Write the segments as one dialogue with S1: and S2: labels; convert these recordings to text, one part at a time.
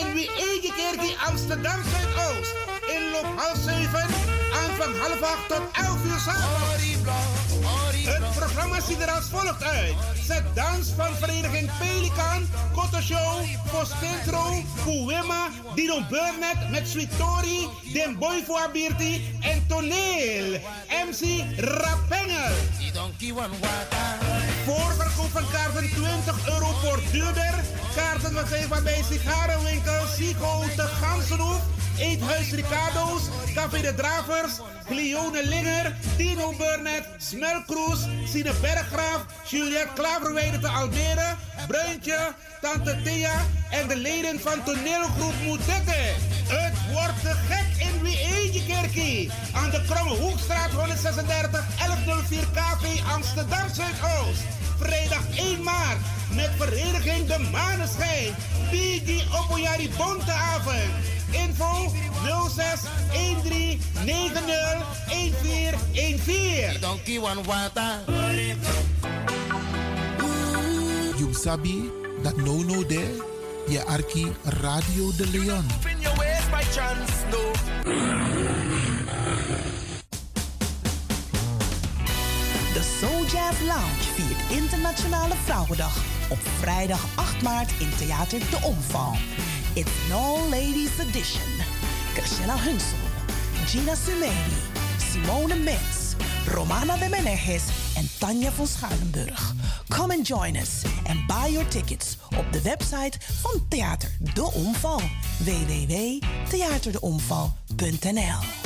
S1: in wie eigen kerk Amsterdam Zuidoost. Inloop half 7, aanvang half 8 tot 11 uur s'avonds. Het programma ziet er als volgt uit. Zet dans van vereniging Pelikan, Koto Show, Postentro, Kuwema, Dino Burnett met Sweet Tori, Den Boy en Toneel. MC Rapengel. Voorverkoop van kaarten 20 euro voor duurder. Kaarten verkrijgbaar bij sigarenwinkel Sico te Gansenhoef. Eethuis Ricardo's, Café de Dravers, Glione Linger, Tino Burnett, Smelkroes, Sine Berggraaf, Juliette Klaverweide te Almere, Bruintje, Tante Thea en de leden van toneelgroep Moetette. Het wordt gek in wie eentje kerkie. Aan de Kromme Hoekstraat 136 1104 KV Amsterdam Zuidoost. Vrijdag 1 maart met vereniging De Maneschijn. Bigi Opoyari Bonteavond. Info 06 13 90 1414. Donkey One Wata.
S2: You sabi that no no there. Je arki Radio de Leon.
S3: De Soul Jazz Lounge Internationale Vrouwendag op vrijdag 8 maart in Theater De Omval. It's No Ladies Edition. Christina Hunsel, Gina Sumeli, Simone Mens, Romana de Meneges en Tanja van Schuilenburg. Come and join us and buy your tickets op de website van Theater De Omval. www.theaterdeomval.nl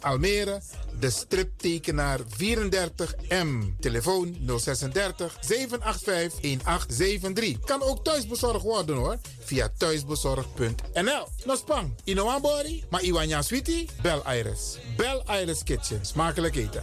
S2: Almere, de striptekenaar 34M. Telefoon 036 785 1873. Kan ook thuisbezorgd worden hoor. Via thuisbezorgd.nl. Nospang, Inoambori, maar Iwanya Sweetie? Bel Iris. Bel Iris Kitchen. Smakelijk eten.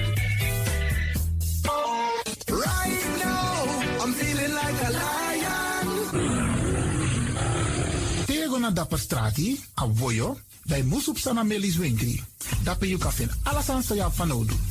S2: Na dapper strati, a voyo, bij Moesop Sana Melis Winkri. Dapper you alles aan sa van Odu.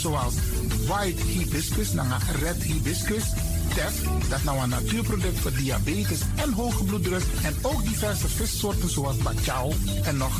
S4: zoals white hibiscus, naar red hibiscus, tef, dat nou een natuurproduct voor diabetes en hoge bloeddruk en ook diverse vissoorten zoals bachao en nog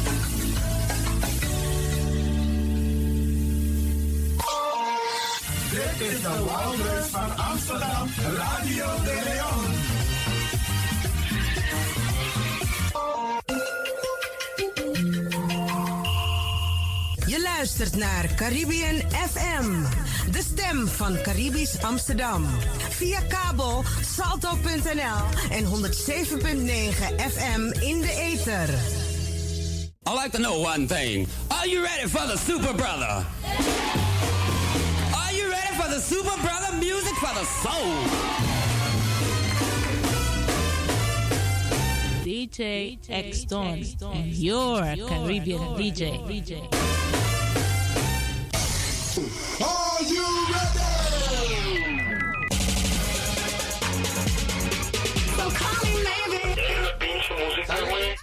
S5: Dit is de Wouders van Amsterdam, Radio de Leon.
S6: Je luistert naar Caribbean FM, de stem van Caribisch Amsterdam. Via kabel salto.nl en 107.9 FM in de ether.
S7: I'd like to know one thing. Are you ready for the Super Brother? The Super Brother music for the soul?
S8: DJ X Don and your Caribbean DJ. DJ.
S5: Are you ready? So call me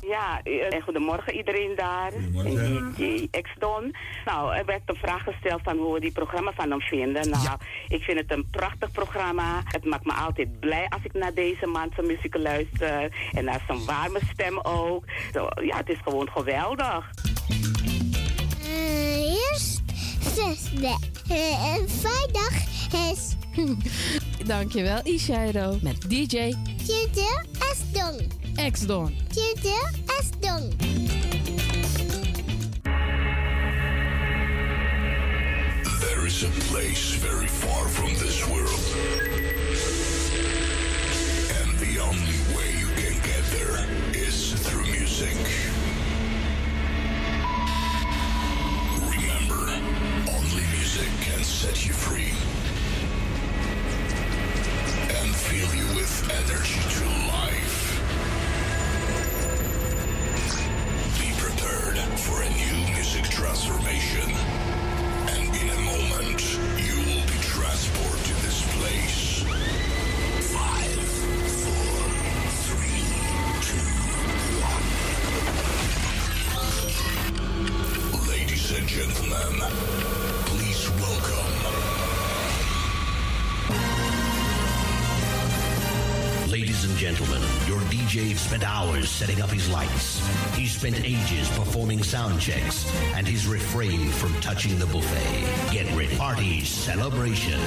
S9: Ja, en goedemorgen iedereen daar. En DJ X-Don. Nou, er werd een vraag gesteld van hoe we die programma van hem vinden. Nou, ik vind het een prachtig programma. Het maakt me altijd blij als ik naar deze man zijn muziek luister. En naar zijn warme stem ook. Zo, ja, het is gewoon geweldig.
S10: eerst zesde. Uh, vrijdag is...
S8: Dankjewel, Ishairo. Met DJ
S10: Tjute Asdong.
S8: X-Don.
S11: There is a place very far from this world. And the only way you can get there is through music. Remember, only music can set you free and fill you with energy to life. Transformation.
S12: DJ spent hours setting up his lights. He spent ages performing sound checks, and he's refrained from touching the buffet. Get ready. Party celebration.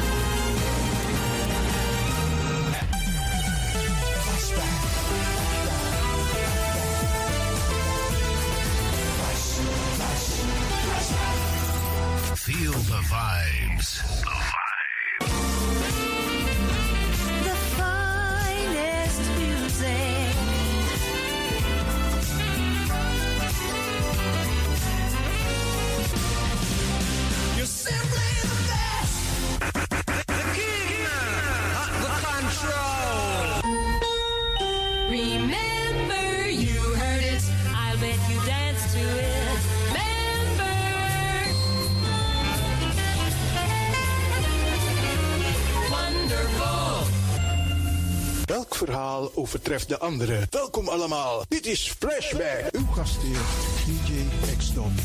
S13: Verhaal overtreft de andere? Welkom allemaal. Dit is Flashback. Uw gastheer, DJ X-Don.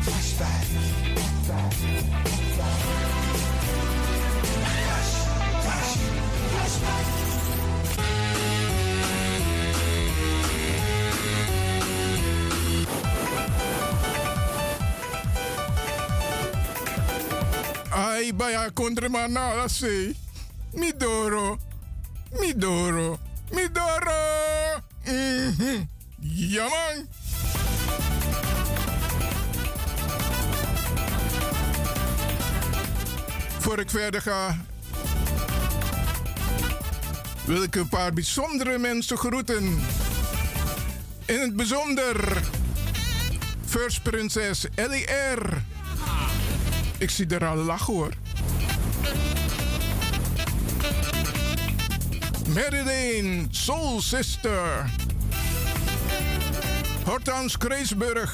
S13: Flashback.
S14: Ai, baya kontre manala sei. Midoro. Midoro. Mhm. Ja, man. Voor ik verder ga, wil ik een paar bijzondere mensen groeten. In het bijzonder First Prinses Ellie R. Ik zie er al lachen hoor. Meridane Soul Sister. Hortans Kreesburg.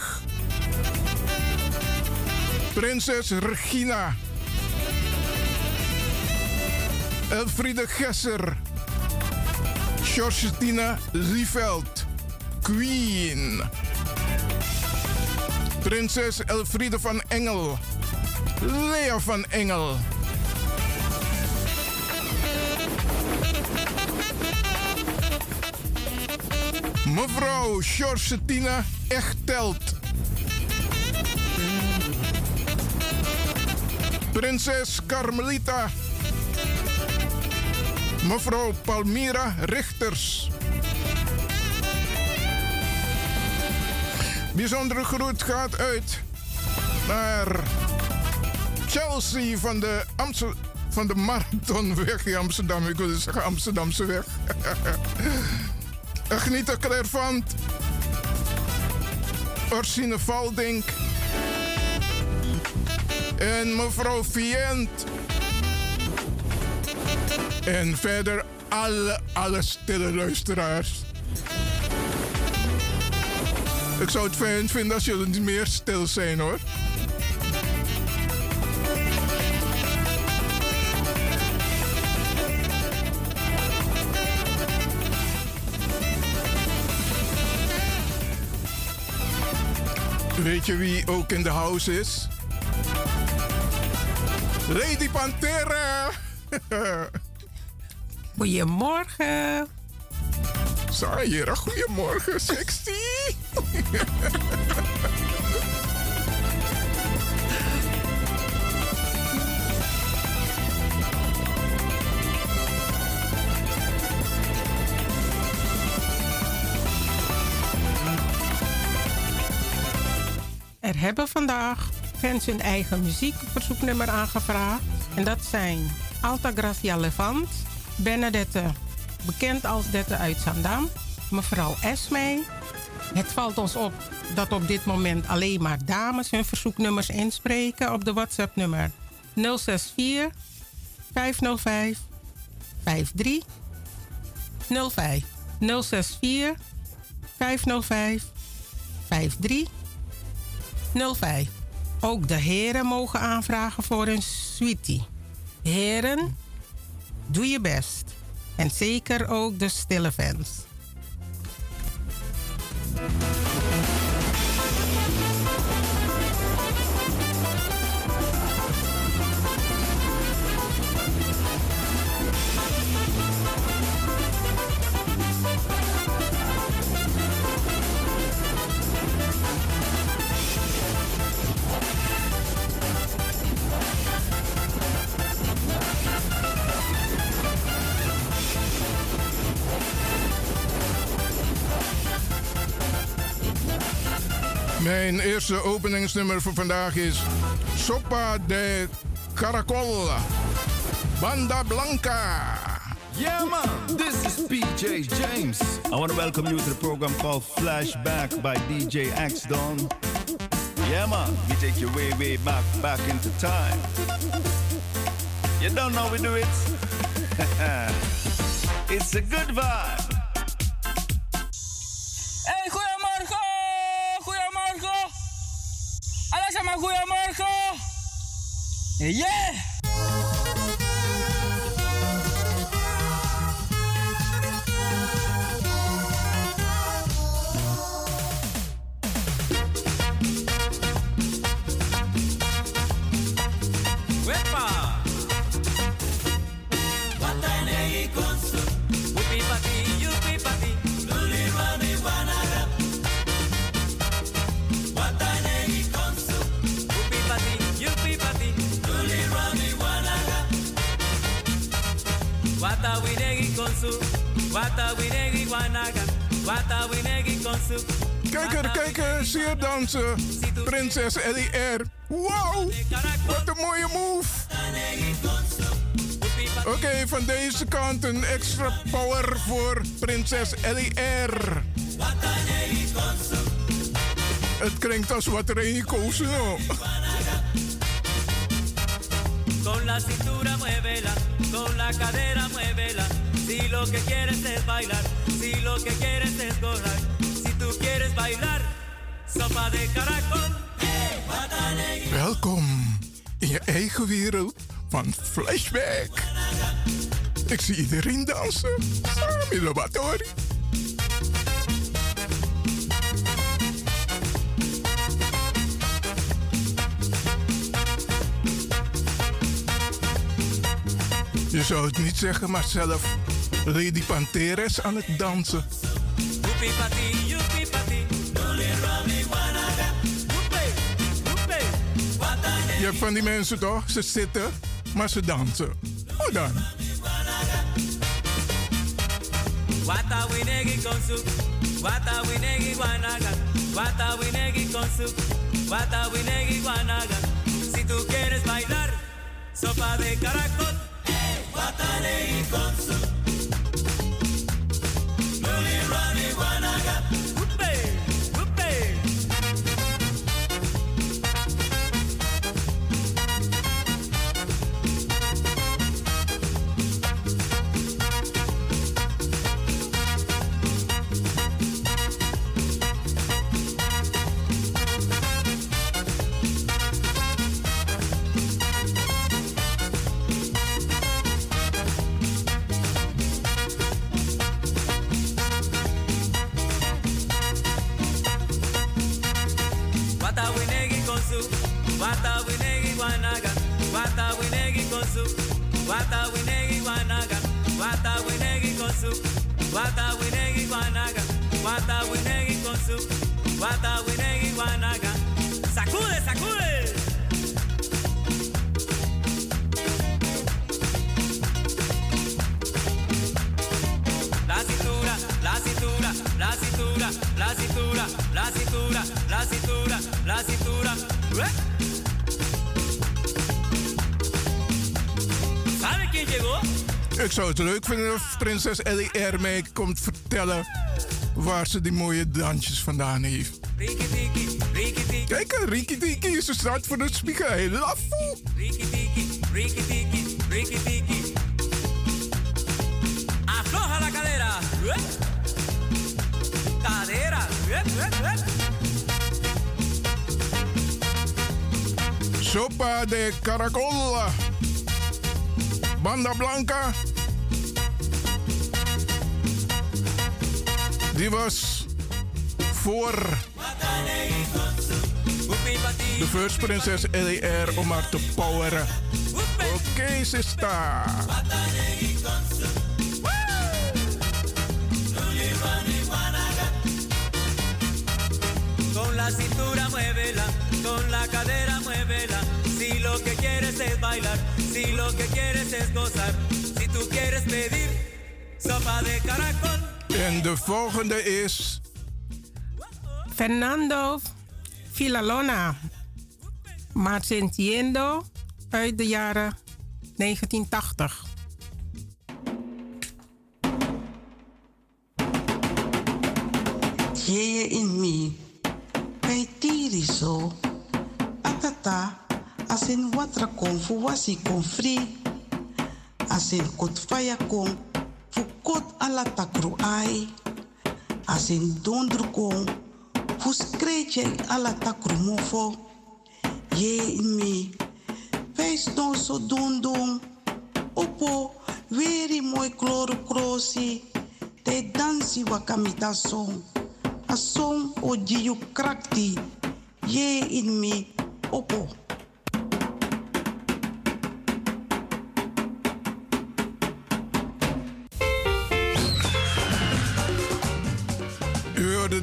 S14: Prinses Regina. Elfriede Gesser. Georgetina Lieveld. Queen. Prinses Elfriede van Engel. Lea van Engel. Mevrouw Georgetina Echtelt. Prinses Carmelita. Mevrouw Palmira Richters. Bijzondere groet gaat uit naar Chelsea van de, van de Marathonweg in Amsterdam. Ik wilde zeggen Amsterdamse weg. Agnita Clairvant. Orsine Valdink. En mevrouw Vient. En verder alle, alle stille luisteraars. Ik zou het fijn vinden als jullie niet meer stil zijn hoor. Weet je wie ook in de house is? Lady Pantera!
S15: Goedemorgen.
S14: Sayera, goedemorgen, sexy.
S15: Er hebben vandaag fans hun eigen muziekverzoeknummer aangevraagd. En dat zijn Alta Gracia Levant, Benedette, bekend als Dette uit Zandam, mevrouw Esmee. Het valt ons op dat op dit moment alleen maar dames hun verzoeknummers inspreken op de WhatsApp-nummer 064 505 53 05 064 505 53 05. Ook de heren mogen aanvragen voor een sweetie. Heren, doe je best. En zeker ook de stille fans.
S14: Mijn eerste openingsnummer voor vandaag is Sopa de Caracol. Banda Blanca.
S16: Yeah, man, this is PJ James. I want to welcome you to the program called Flashback by DJ X Don. Yeah, man, we take you way, way back, back into time. You don't know we do it? it's a good vibe.
S17: Alles allemaal Winegi konsu.
S14: Kijker, kijker, zeer dansen. Prinses Ellie R. Wow, wat een mooie move. Oké, van deze kant een extra power voor prinses Ellie R. Het klinkt als wat je kozen, no.
S17: Con la cintura muévela, con la cadera muévela. Si lo que quieres es bailar, si lo que quieres es gozar. Si tú quieres bailar, sopa de caracol. Hey.
S14: Welkom in je eigen wereld van Flashback. Ik zie iedereen dansen. Sami Lobatori. Je zou het niet zeggen, maar zelf Lady Panteres aan het dansen. Je hebt van die mensen toch? Ze zitten, maar ze dansen. Hoe dan?
S17: Wata winegi konsu. Wata winegi wanaga. Wata winegi konsu. Wata winegi wanaga. Si tú quieres bailar, sopa de caracol. Wata negi konsu.
S14: Bwana het leuk vinden of prinses Ellie R. mij komt vertellen waar ze die mooie dansjes vandaan heeft. Kijk, Riki Tiki, ze staat voor de spiegel. Hey, lafo.
S17: Riki tiki, riki tiki, riki tiki. Afloja la cadera. Cadera.
S14: Sopa de caracol. Banda Blanca. Die was voor de First Princess LR om haar te poweren. Oké, okay, sister.
S17: Con la cintura muévela, con la cadera muévela. Si lo que quieres es bailar, si lo que quieres es gozar, si tú quieres pedir sopa de caracol.
S14: En de volgende is
S15: Fernando Villalona Marcintiendo uit de jaren 1980.
S3: Yeye in me, bij tiriso, atata, asin watra kon wasi kon free, asin kot faya kon fu kot ala takru ai, asin dondru kon fu skreetje ala takru mofo, ye me, wij ston so don don, opo, weri mooi kloro krosi, te dansi wakamita song. A song o jiu krakti, ye in me, opo.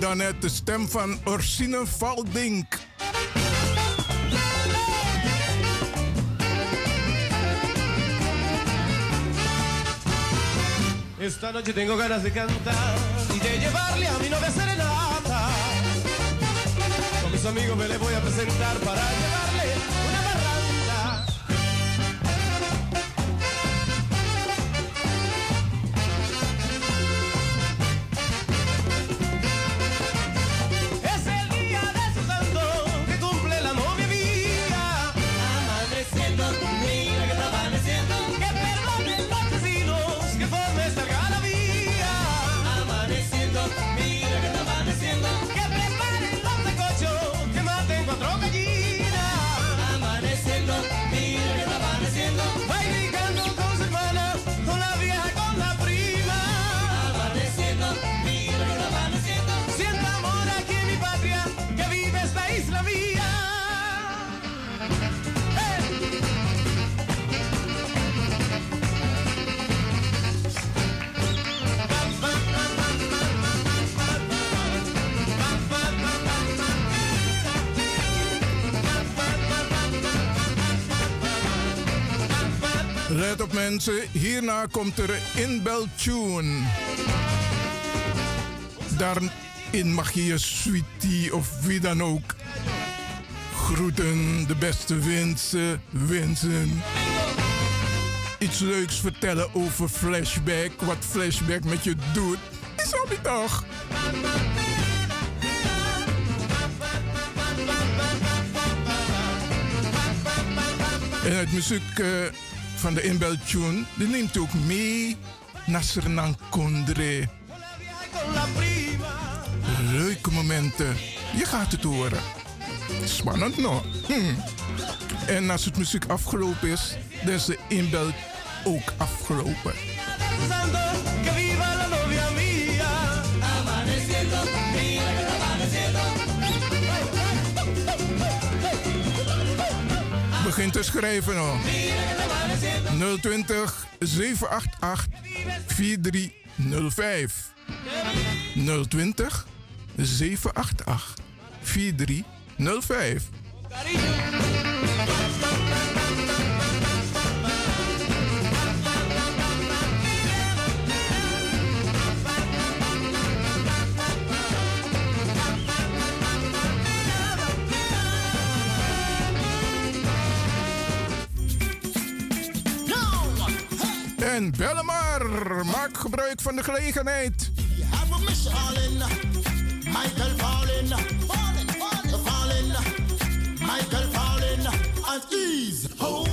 S14: De stem van Orsine Valdink.
S18: Esta noche tengo ganas de cantar y de llevarle a mi novia serenata. Con mis amigos me le voy a presentar para
S14: mensen, hierna komt er inbel tune. Daarin mag je je sweetie of wie dan ook groeten, de beste wensen, wensen. Iets leuks vertellen over flashback, wat flashback met je doet. Is al niet toch? En het muziek eh, van de inbeltune, die neemt ook mee naar Sernan Kondre. Leuke momenten. Je gaat het horen. Spannend nog. Hm. En als het muziek afgelopen is, dan is de inbel ook afgelopen.
S18: Santo, que viva la novia mía. Amaneciendo, mira que está amaneciendo.
S14: Begin te schrijven hoor. 020 788 4305. 020 788 4305. En maar. Maak gebruik van de gelegenheid.
S19: Michael falling, Michael falling at ease. Oh,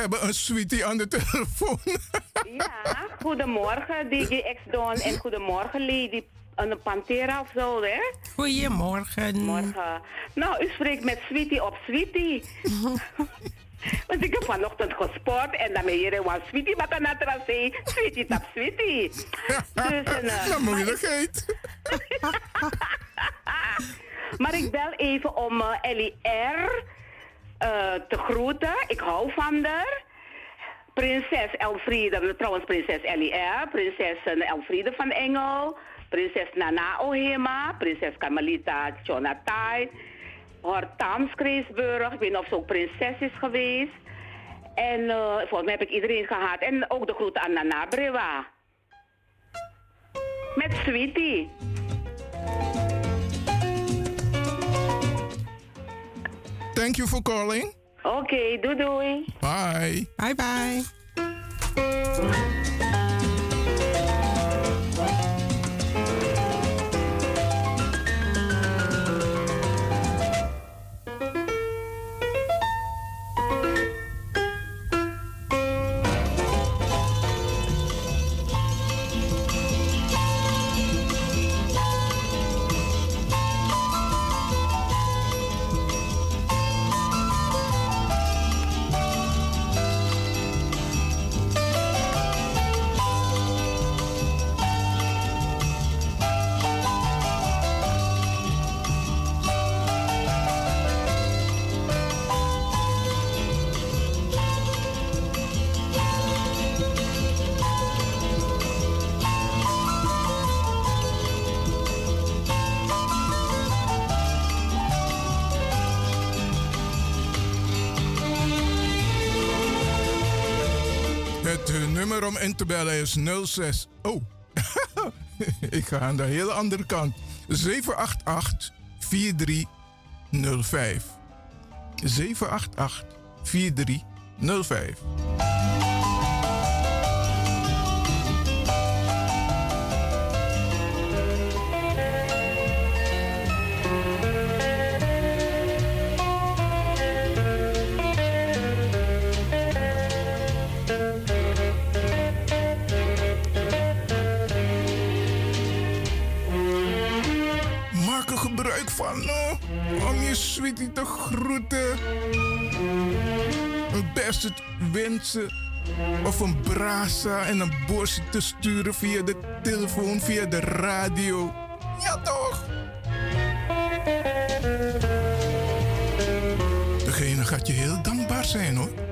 S14: hebben een sweetie aan de telefoon.
S9: Ja, goedemorgen DJ X-Don en goedemorgen Lady een Pantera of zo, hè?
S15: Goedemorgen.
S9: Morgen. Nou, u spreekt met Sweetie op Sweetie. Want ik heb vanochtend gesport en dan ben je een Sweetie Bakanatra zee. Sweetie tap Sweetie. Dus, en, uh,
S14: dat eten.
S9: Maar ik bel even om uh, Ellie R. Uh, te groeten. Ik hou van haar. Prinses Elfriede, trouwens prinses Ellie R. Prinses uh, Elfriede van Engel. Prinses Nana Ohema. Prinses Carmelita Jonathan. Hortams Kreesburg. Ik weet niet of ze prinses is geweest. En uh, volgens mij heb ik iedereen gehad. En ook de groeten aan Nana Brewa. Met Sweetie.
S14: Thank you for calling.
S9: Oké, okay, doei doei.
S14: Bye.
S15: Bye bye.
S14: In te bellen is 06. Oh, ik ga aan de hele andere kant. 788 4305. 788 4305. Het beste wensen of een brasa en een bosje te sturen via de telefoon, via de radio. Ja toch? Degene gaat je heel dankbaar zijn hoor.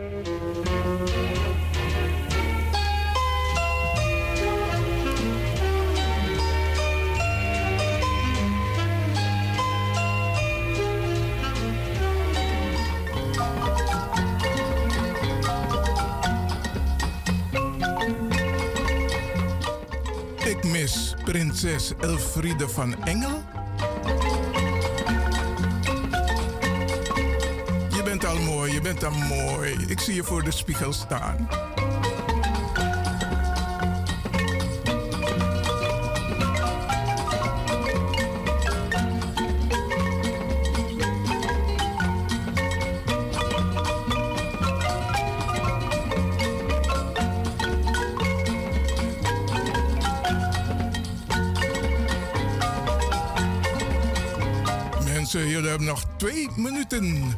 S14: Elfriede van Engel? Je bent al mooi, je bent al mooi. Ik zie je voor de spiegel staan. Nog twee minuten.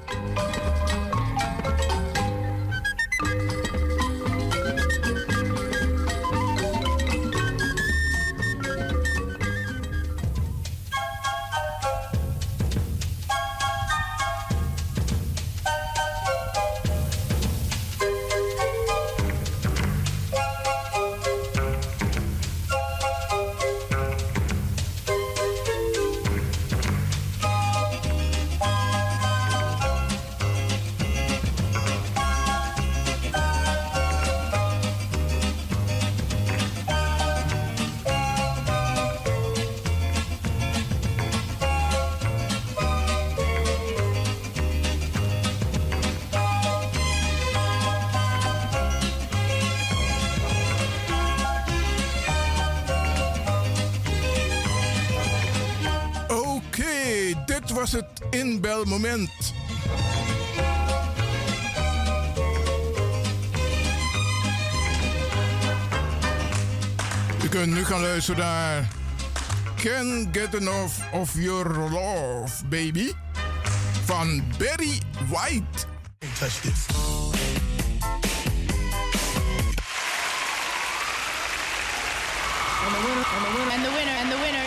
S14: Luisteren naar Can't Get Enough of Your Love, Baby. Van Barry White.
S19: Touch this.
S8: And the winner, and the winner, and the winner, and the winner,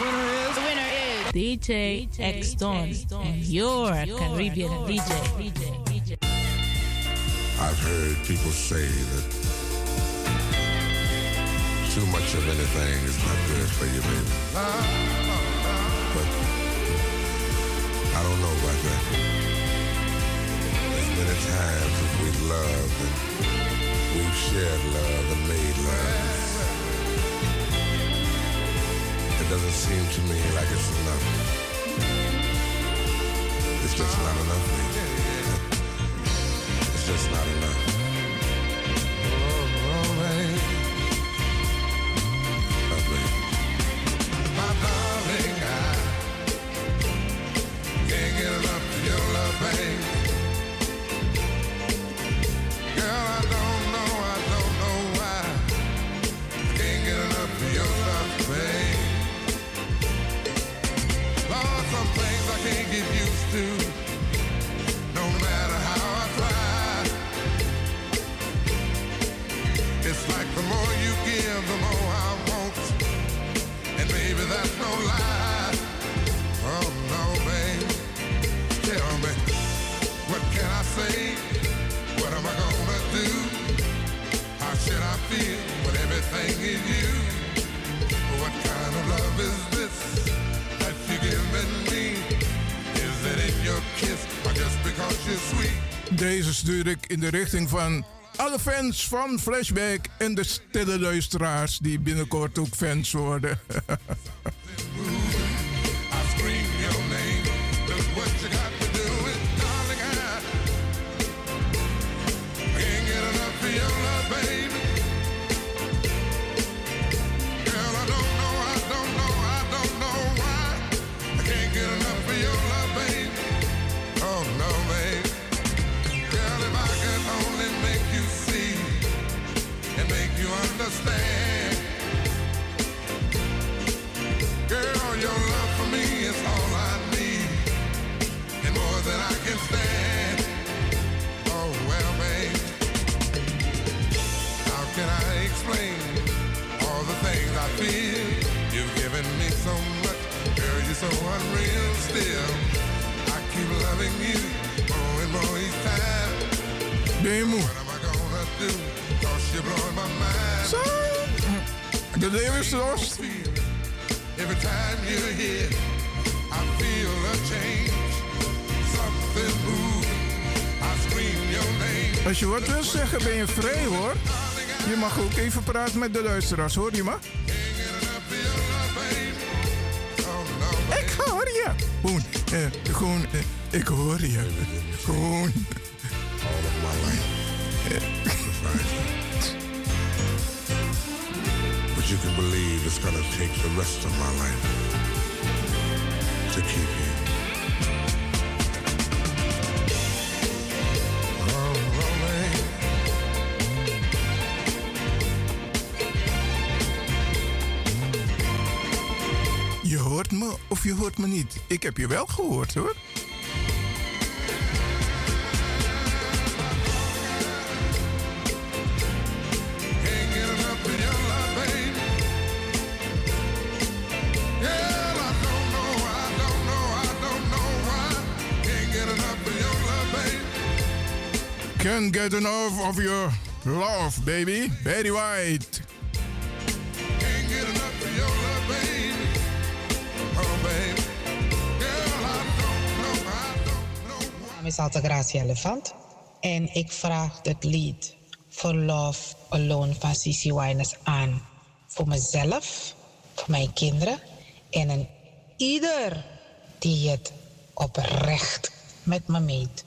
S8: is, the winner is DJ X Don and your Caribbean DJ.
S5: I've heard people say that too much of anything is not good for you, baby. But I don't know about that. As many times as we've loved and we've shared love and made love, it doesn't seem to me like it's enough. It's just not enough, baby. It's just not enough. In
S14: de richting van alle fans van Flashback en de stille luisteraars die binnenkort ook fans worden.
S5: feel? You've given me so much, girl, you're so unreal. Still, I keep loving you more and more each time.
S14: Demo.
S5: What am I gonna do? Cause you're blowing my mind.
S14: Zo. De leeuw is los.
S5: Every time you're here, I feel a change. Something moving. I scream your name.
S14: Als je wat wil zeggen, ben je vrij hoor. Je mag ook even praten met de luisteraars, hoor je me? Gewoon, eh, eh, ik hoor je.
S5: All of my life. But you can believe it's gonna take the rest of my life to keep you.
S14: Of je hoort me niet. Ik heb je wel gehoord hoor.
S5: Can't get enough of your love, babe. Girl, I
S20: is Altagracia Elefant en ik vraag het lied For Love Alone van Sissy Winers aan. Voor mezelf, voor mijn kinderen en een ieder die het oprecht met me meet.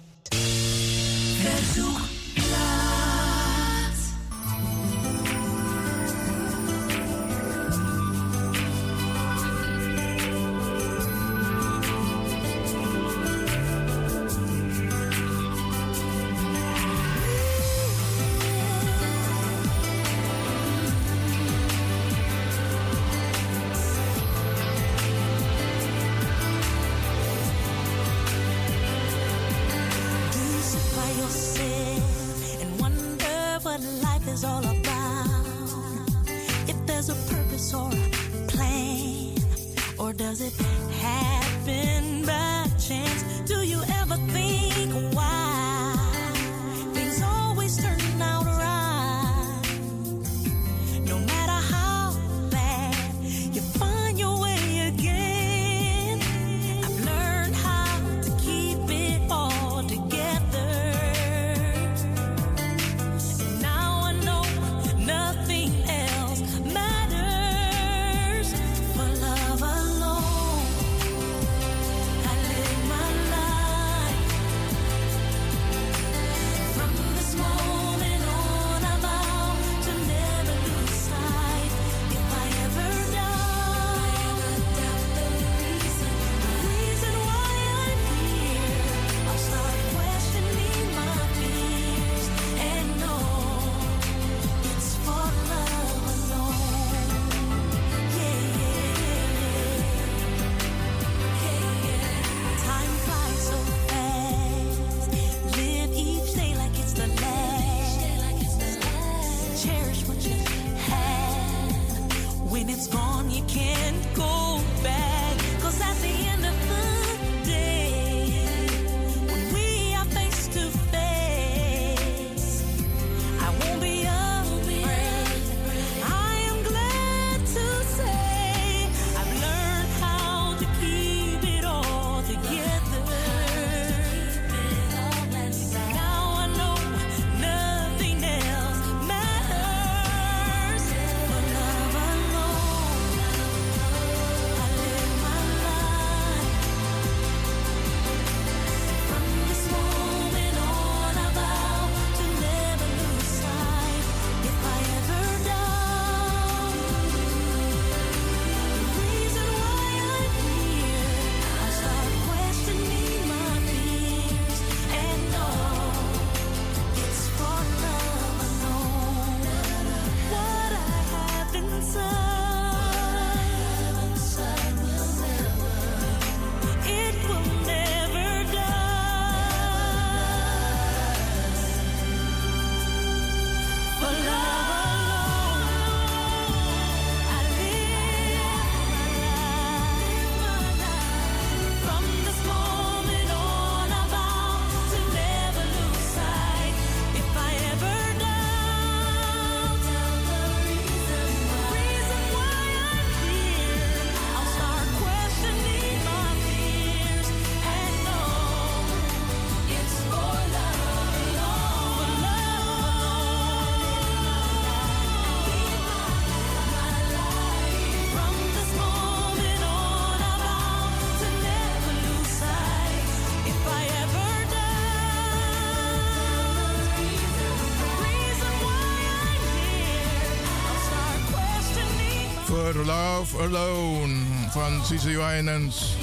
S14: Love Alone
S21: van CC Wijnens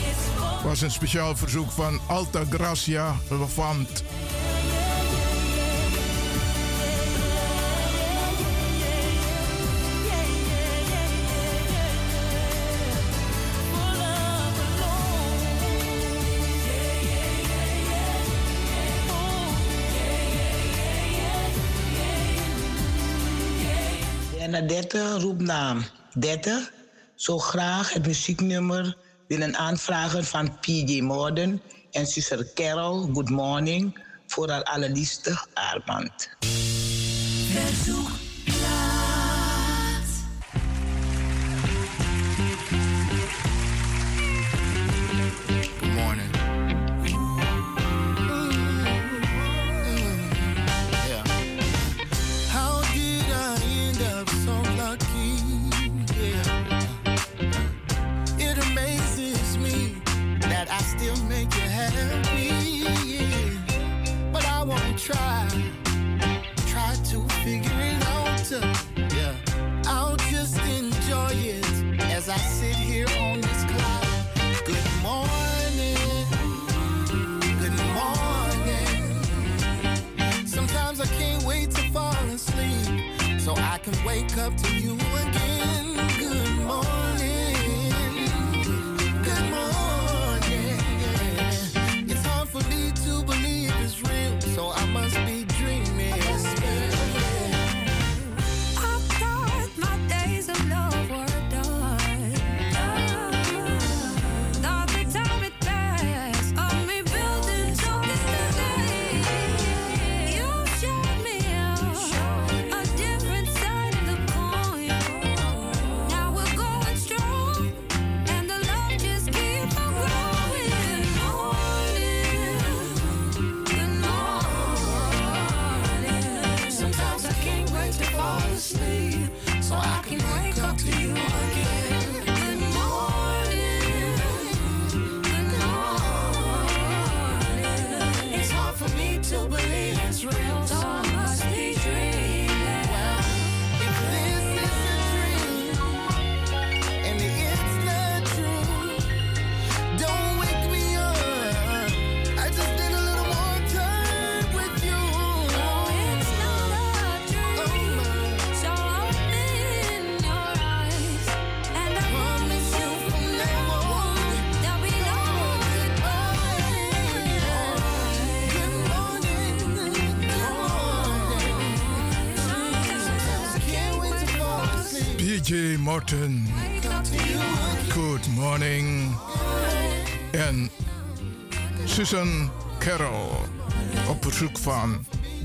S21: was een speciaal verzoek van Alta Gracia Levamt.
S19: bijna roepnaam. 30 zo graag het muzieknummer willen aanvragen van PJ Morden en zuster Carol Good Morning voor haar allerliefste Armand.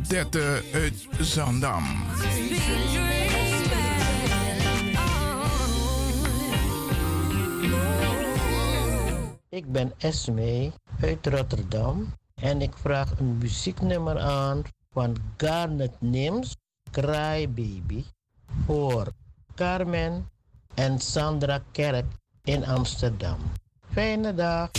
S14: Odette uit Zandam.
S22: Ik ben Esme uit Rotterdam en ik vraag een muzieknummer aan van Garnet Nims, Cry Baby, voor Carmen en Sandra Kerk in Amsterdam. Fijne dag.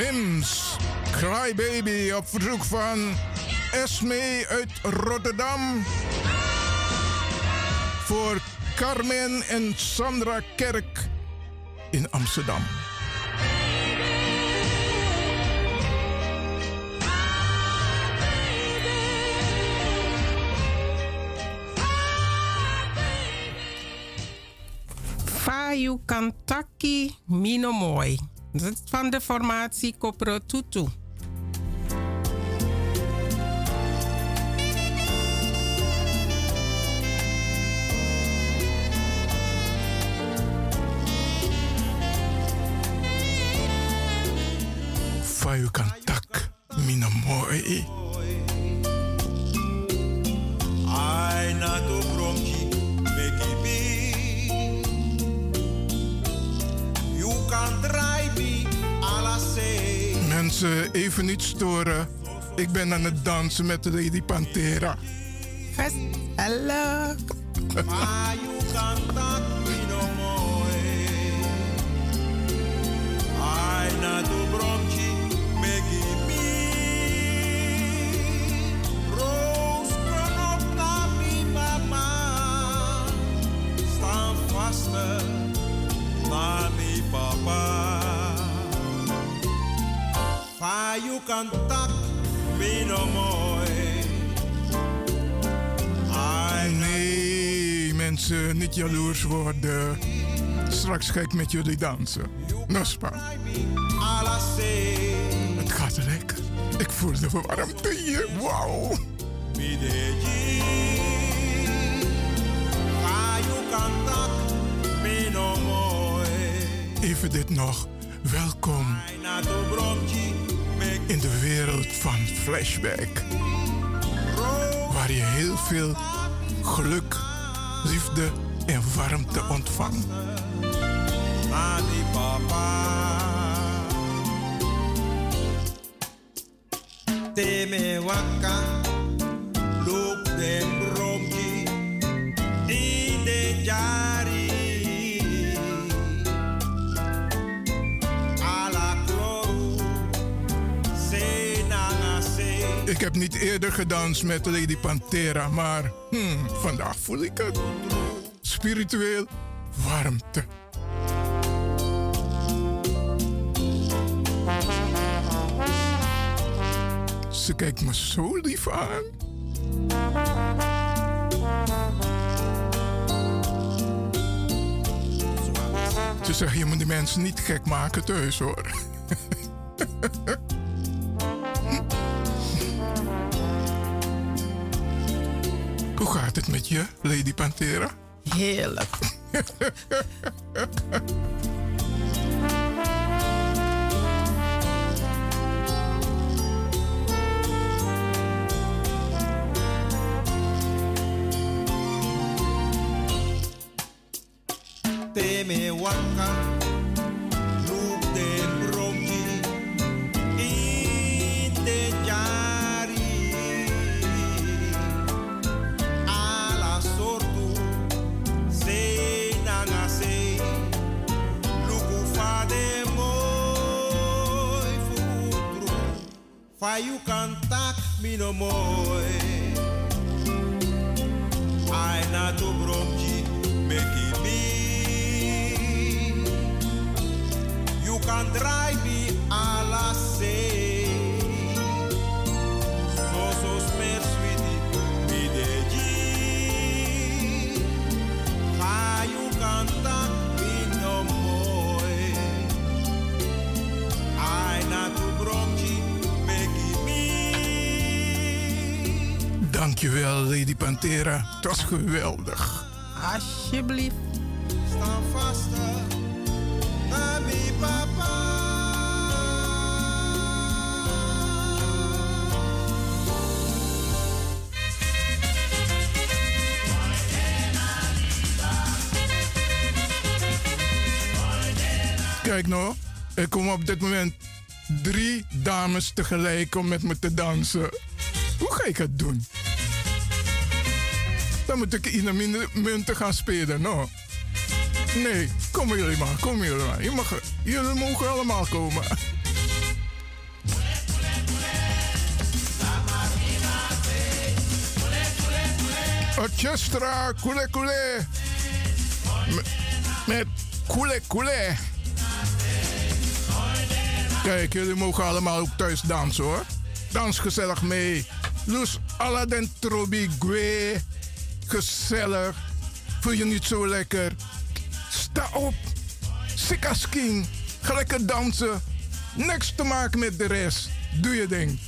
S14: Mims. Crybaby op verzoek van Esme uit Rotterdam. Voor Carmen en Sandra Kerk in Amsterdam.
S15: Fayu Kantaki Minomoi van de formatie Copro Tutu.
S14: Fire Even niet storen, ik ben aan het dansen met de Lady die Pantera.
S15: Gestellig.
S23: Ma, je kan dat, Pino, mooi. Aina do bronchi, megibi. Rooskun op dat die, papa. Sta vast, Nani, papa. Fa you tak, mi no.
S14: Nee, mensen, niet jaloers worden. Straks ga ik met jullie dansen. Nospa. Het gaat lekker. Ik voel de warmte hier. Wauw. Even dit nog. Welkom in de wereld van Flashback. Waar je heel veel geluk, liefde en warmte ontvangt.
S23: mami papa. Te me waka, den bromji, in de.
S14: Ik heb niet eerder gedanst met Lady Pantera, maar hmm, vandaag voel ik het. Spiritueel warmte. Ze kijkt me zo lief aan. Ze zegt, je moet die mensen niet gek maken thuis hoor. Hoe gaat het met je, Lady Pantera?
S15: Heerlijk.
S23: Te me waka, you kan tak mi no moi.
S14: Dankjewel, Lady Pantera. Het was geweldig.
S15: Alsjeblieft.
S23: Sta vast, papa.
S14: Kijk nou, er komen op dit moment drie dames tegelijk om met me te dansen. Hoe ga ik het doen? Dan moet ik in de munten gaan spelen, no? Nee, komen jullie maar, komen jullie maar. Je mag, jullie mogen allemaal komen. Orchestra, koele koele. Met, koele koele. Kijk, jullie mogen allemaal ook thuis dansen hoor. Dans gezellig mee. Dus alla den trobi gue. Gezellig. Voel je niet zo lekker? Sta op. Sikasking. Ga lekker dansen. Niks te maken met de rest. Doe je ding.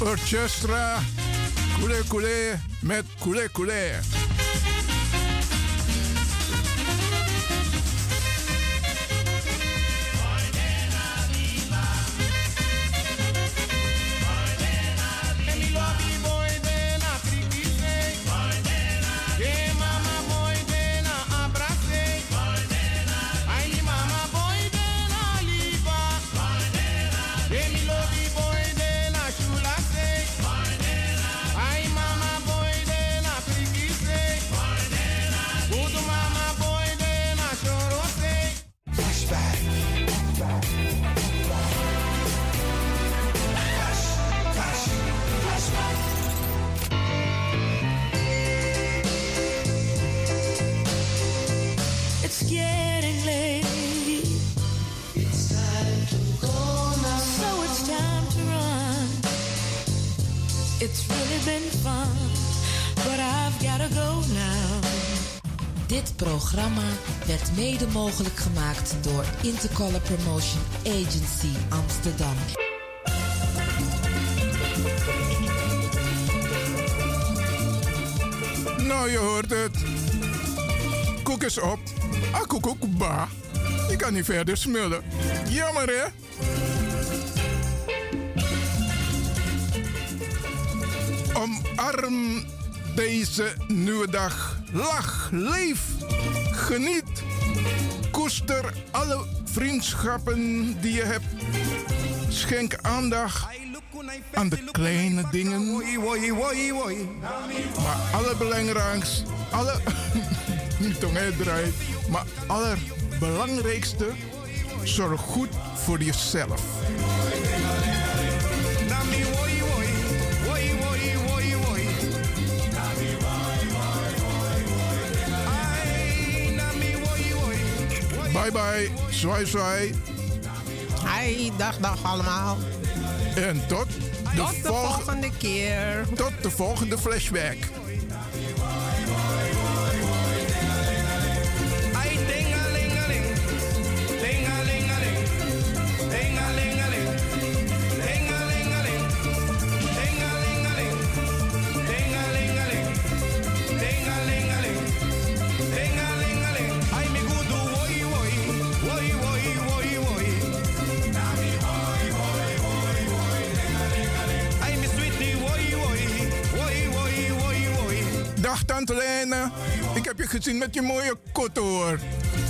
S14: Orchestra Koele Koele met Koele Koele.
S21: Programma werd mede mogelijk gemaakt door Intercolor Promotion Agency Amsterdam.
S14: Nou, je hoort het. Koek is op. Ah, koek ba. Je kan niet verder smullen. Jammer, hè? Omarm deze nieuwe dag. Lach, leef, geniet. Koester alle vriendschappen die je hebt. Schenk aandacht aan de kleine dingen. Maar allerbelangrijkste, alle, niet draait, maar allerbelangrijkste, zorg goed voor jezelf. Bye bye, zwaai zwaai.
S15: Hi, dag dag allemaal.
S14: En tot de,
S15: Tot de
S14: volg-
S15: volgende keer.
S14: Tot de volgende flashback. Ik heb je gezien met je mooie kotoor.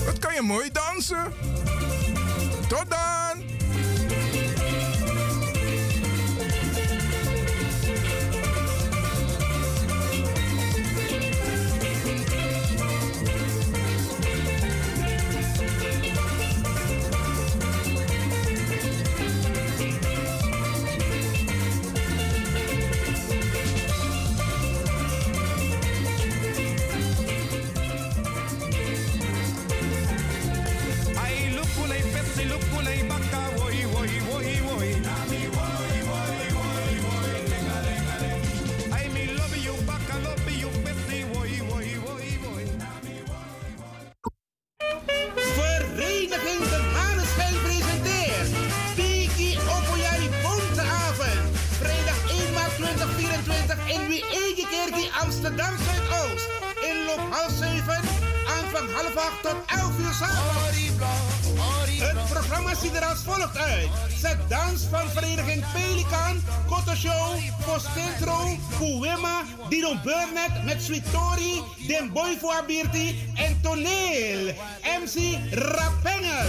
S14: Wat kan je mooi dansen? Tot dan!
S1: Ziet er als volgt uit. Zet dans van vereniging Pelikan, Koto Show, Postintro, Kuwema, Dino Burnett met Sweet Tori, Den Boy voor Abirti en Toneel. MC Rapengel.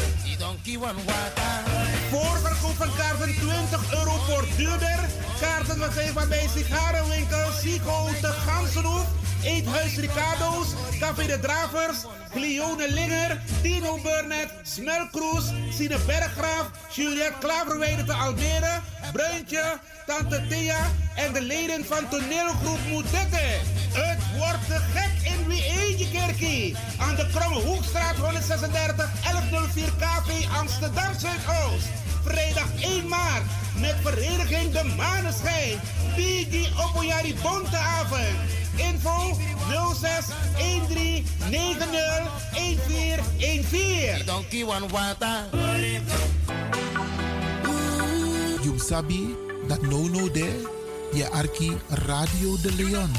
S1: Voorverkoop van kaarten 20 euro voor duurder. Kaarten verkrijgbaar bij sigarenwinkel Sico te Gansenhoef. Eethuis Ricardo's, Café de Dravers, Glione Linger, Tino Burnett, Smelkroes, Sine Berggraaf, Juliette Klaverweide te Almere, Bruintje, Tante Thea en de leden van toneelgroep Moetette. Het wordt gek in wie eentje kerkie. Aan de Kromme Hoekstraat 136 1104 KV Amsterdam Zuidoost. Vrijdag 1 maart met vereniging De Maneschijn. Bigi Opoyari Bonteavond. Info 06 13 90 1414.
S4: Donkey one water. You sabi that no no there Je arki Radio de Leon.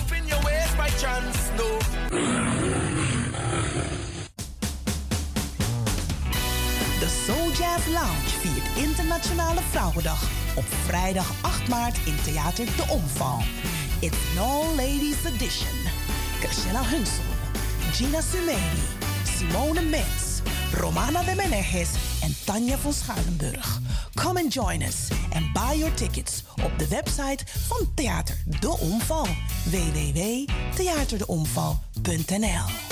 S3: De Soul Jazz Lounge viert Internationale Vrouwendag op vrijdag 8 maart in Theater De Omval. It's an all ladies edition. Christina Hunsel, Gina Sumeli, Simone Mens, Romana de Meneges en Tanja van Schuilenburg. Come and join us and buy your tickets op de website van Theater De Omval. www.theaterdeomval.nl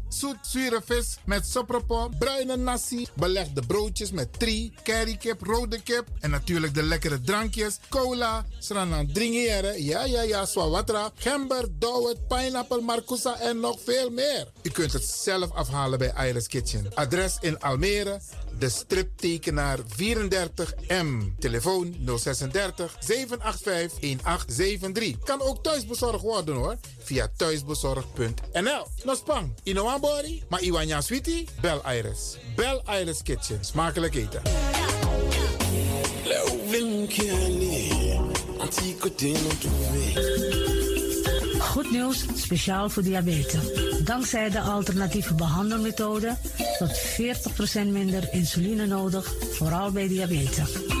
S2: zoet zure vis met sopropo, bruine nasi, belegde broodjes met tri, currykip, rode kip en natuurlijk de lekkere drankjes, cola, sranan dringere, ja ja ja, swawatra, gember, dowet, pineapple, marcousa en nog veel meer. U kunt het zelf afhalen bij Iris Kitchen. Adres in Almere, de striptekenaar 34M. Telefoon 036 785 1873. Kan ook thuisbezorgd worden hoor. Via thuisbezorgd.nl. Nospang, Inoambori, maar Iwanya Sweetie? Bel Iris. Bel Iris Kitchen. Smakelijk eten.
S24: Goed nieuws, speciaal voor diabetes. Dankzij de alternatieve behandelmethode tot 40% minder insuline nodig, vooral bij diabetes.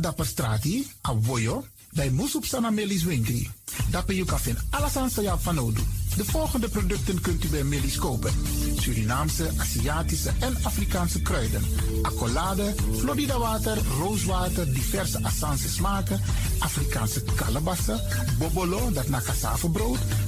S4: Dapper strati, a voyo, dai musup sana melis winkri. Dapper you kan vinden alles aan van nodu. De volgende producten kunt u bij Melis kopen. Surinaamse, Aziatische en Afrikaanse kruiden. Accolade, Florida water, rooswater, diverse Assange smaken. Afrikaanse kalebassen, bobolo, dat na cassavebrood.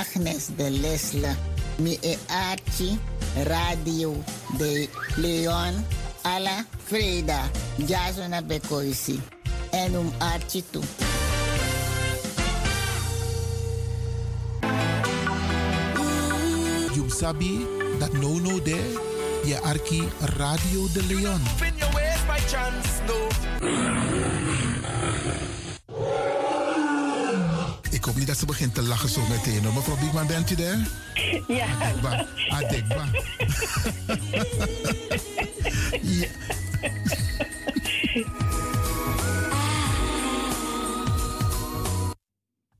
S25: Agnes de Lesle. Mi e Archie, Radio de Leon, alla Freda, Jasona Bekoisi. En um Archie toe.
S4: You sabi dat no no there, je arki Radio de Leon.
S19: In your ways by chance, no.
S4: Ik hoop niet dat ze begint te lachen zo meteen. hoor. Mevrouw Biekman, bent u daar?
S26: Ja.
S4: Adekba. Adekba. ja.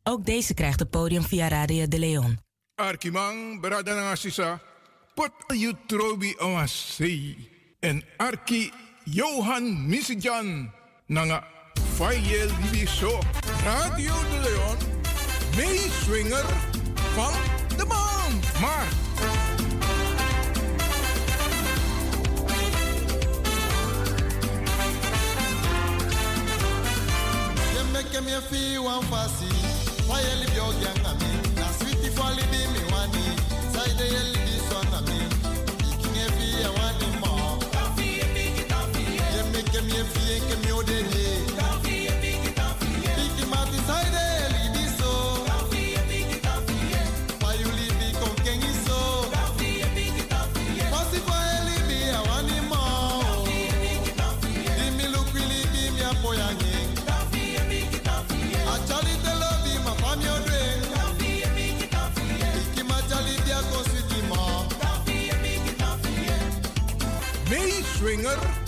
S27: Ook deze krijgt het podium via Radio de Leon.
S14: Arkimang, Bradana Sisa, Pot Yutrobi Awasi. En Arki Johan Misijan, Nanga Fayel Libiso, Radio de Leon, meeswinger van de maand. Maar
S19: You make me feel one fussy. Why you your I mean? Na sweetie for libi me wani. Side you live this one I mean. Picking a fee I want him more. You make me feel que me he. Picking
S14: meeswinger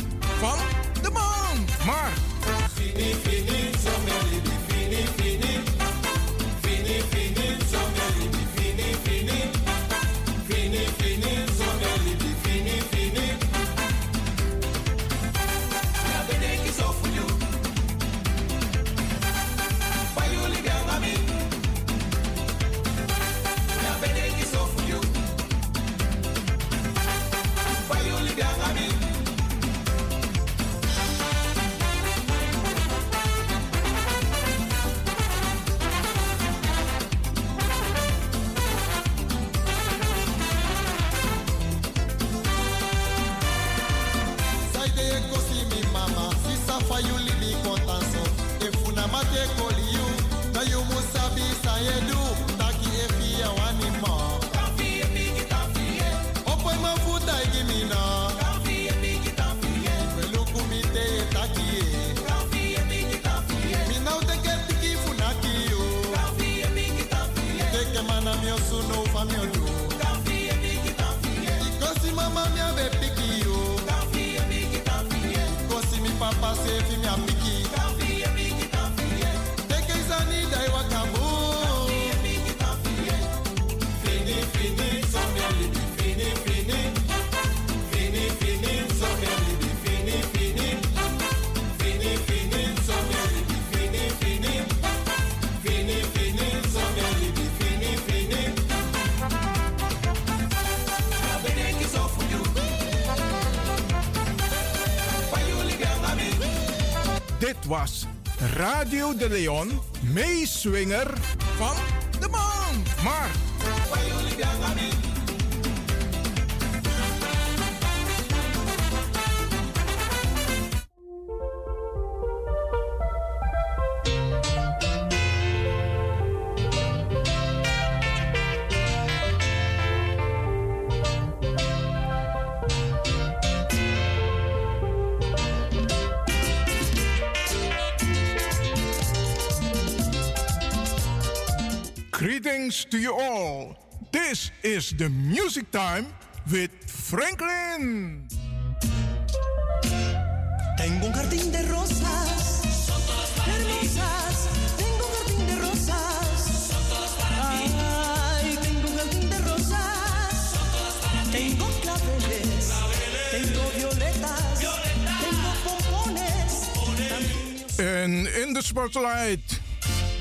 S14: was Radio de Leon, meeswinger Greetings to you all. This is the music time with Franklin.
S18: Tengo un jardín de rosas. hermosas. Tengo un jardín de rosas. Ay, tengo un jardín de rosas. Tengo claveles. Tengo violetas. Tengo pompones.
S14: En in the spotlight,
S18: Yo las cultivé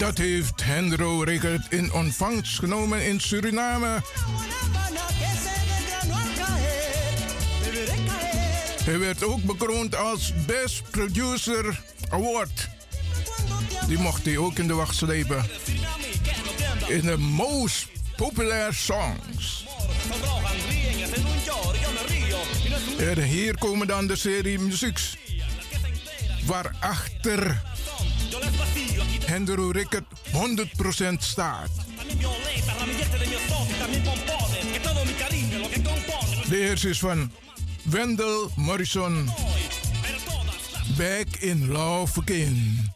S14: Dat heeft Hendro Rickert in ontvangst genomen in Suriname. Hij werd ook bekroond als Best Producer Award. Die mocht hij ook in de wacht slepen. In de most populaire songs. En hier komen dan de serie muzieks. Waarachter Hendro Rickert 100% staat. De is van Wendel Morrison. Back in Love Again.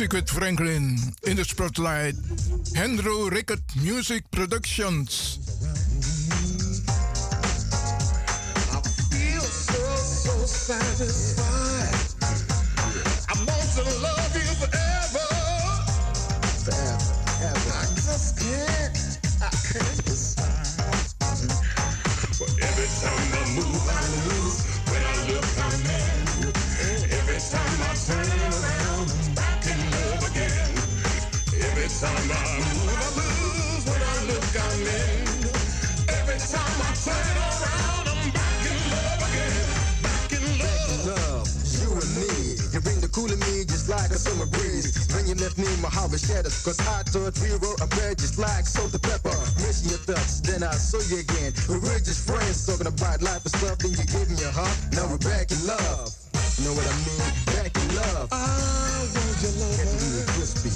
S14: Secret Franklin in the spotlight. Andrew Rickett Music Productions.
S5: I feel so, so satisfied. Then you
S26: left me in my heart with shatters. Cause I thought we were a pair just like salt and pepper. Missing your thoughts, then I saw you again. We were just friends talking about life and stuff Then you gave me a hug, now we're back in love. Know what I mean? Back in love.
S5: I want your love
S26: Crispy.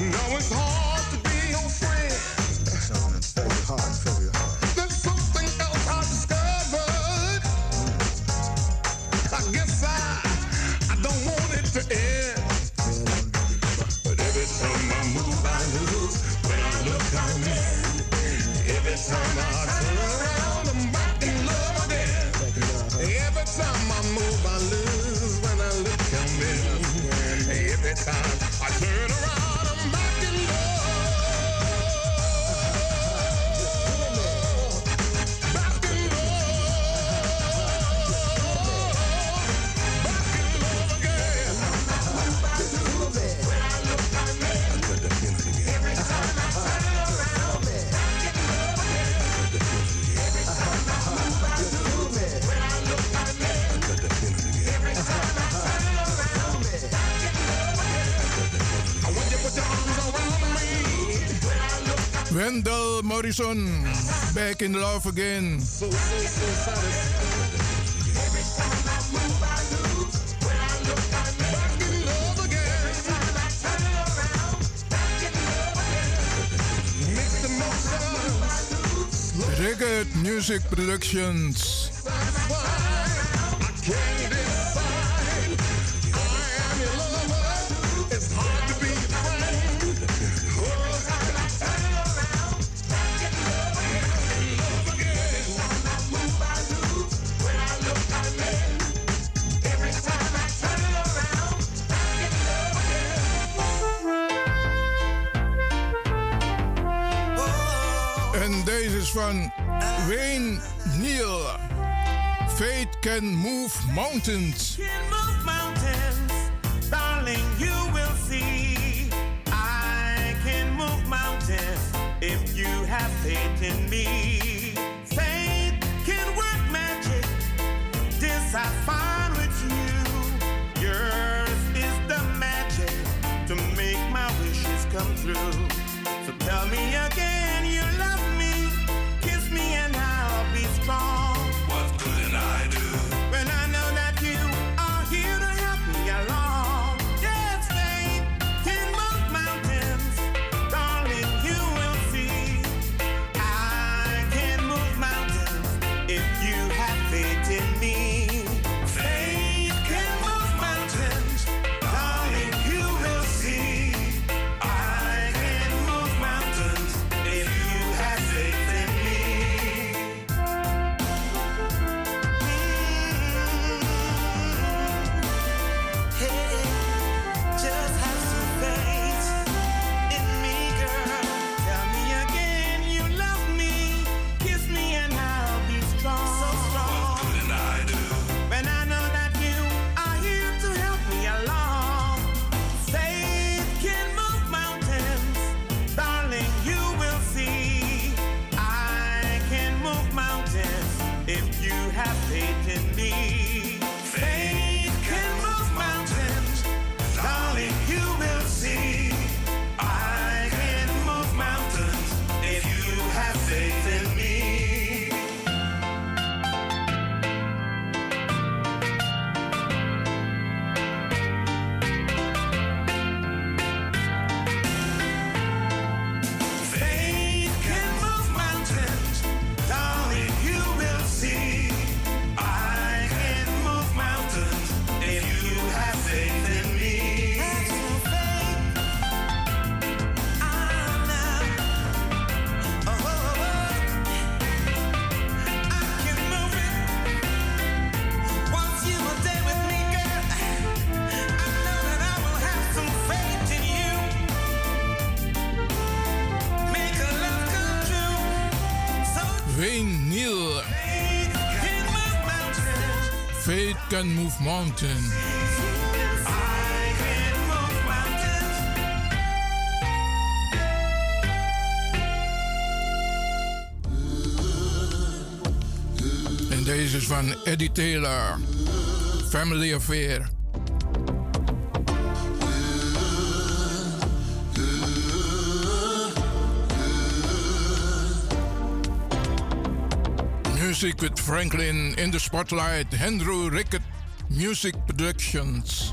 S5: Now it's hard
S14: Wendell Morrison, Back in Love Again. Record Music Productions. Can Move Mountains.
S19: mountain. En deze is van Eddie Taylor, Family Affair. Music with Franklin in the spotlight, Andrew Rickett. Music Productions.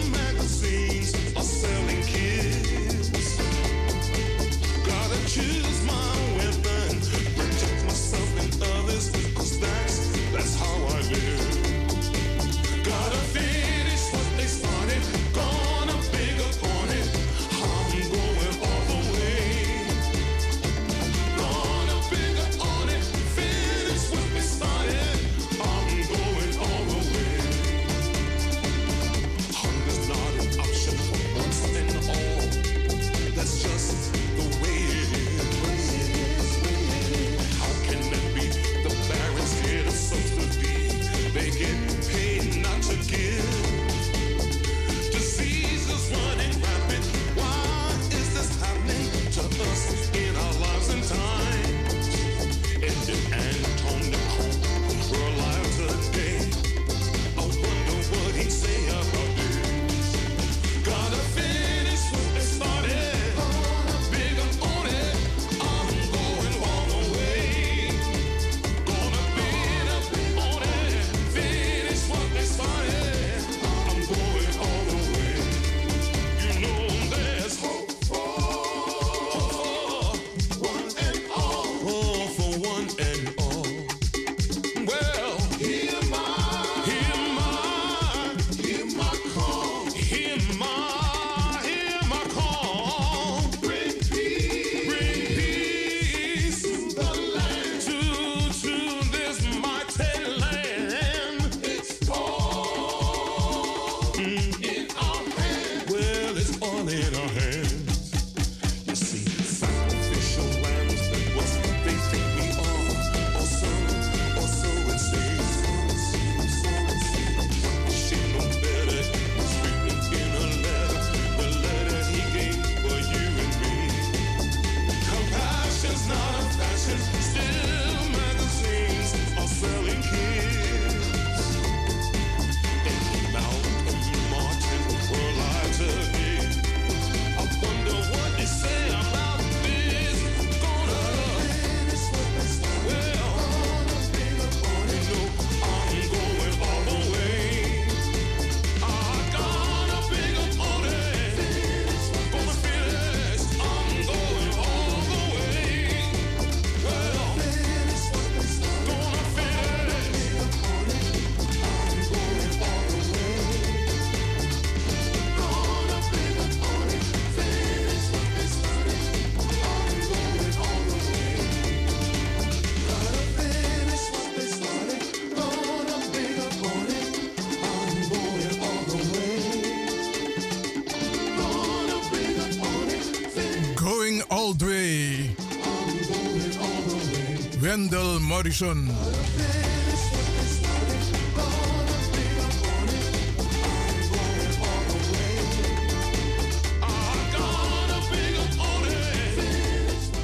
S5: Morrison.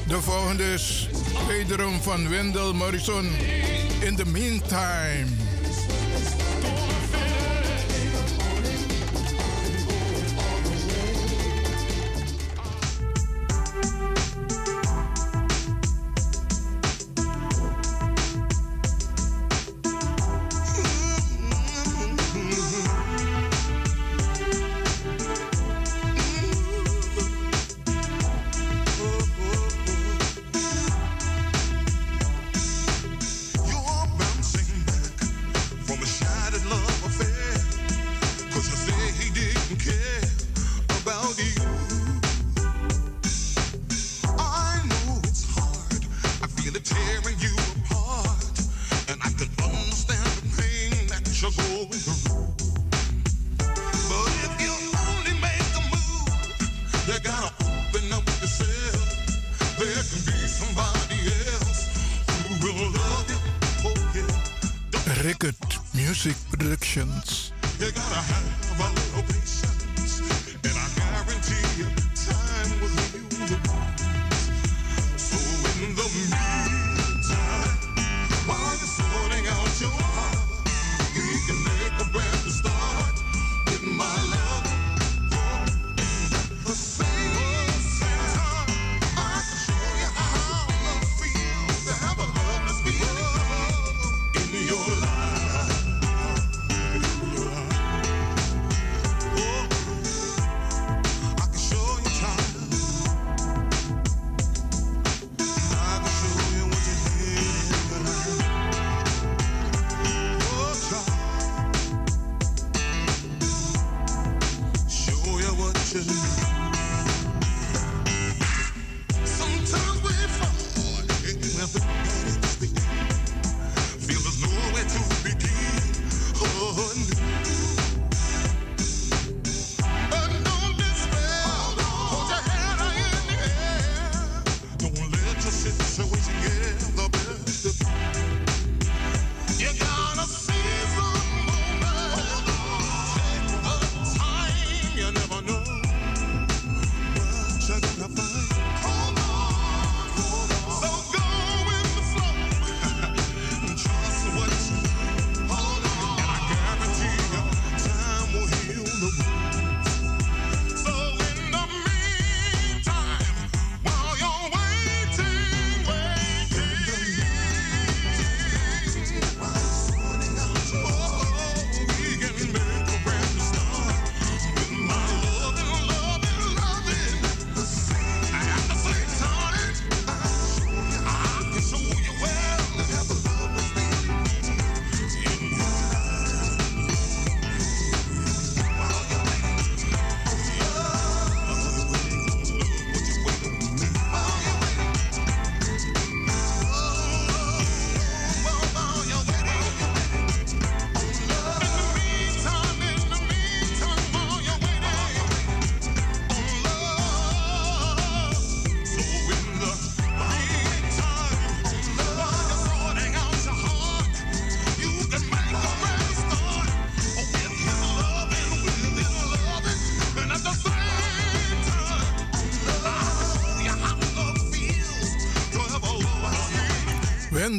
S5: De volgende is wederom van Wendel Morrison. In the meantime.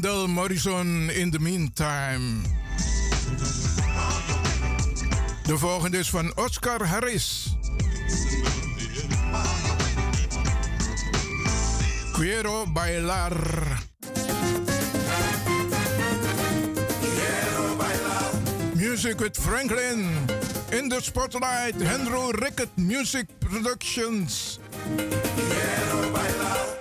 S14: Wendell Morrison in the meantime. De volgende is van Oscar Harris. Quiero bailar. Music with Franklin. In the spotlight, Andrew Rickett Music Productions.
S28: Quiero bailar.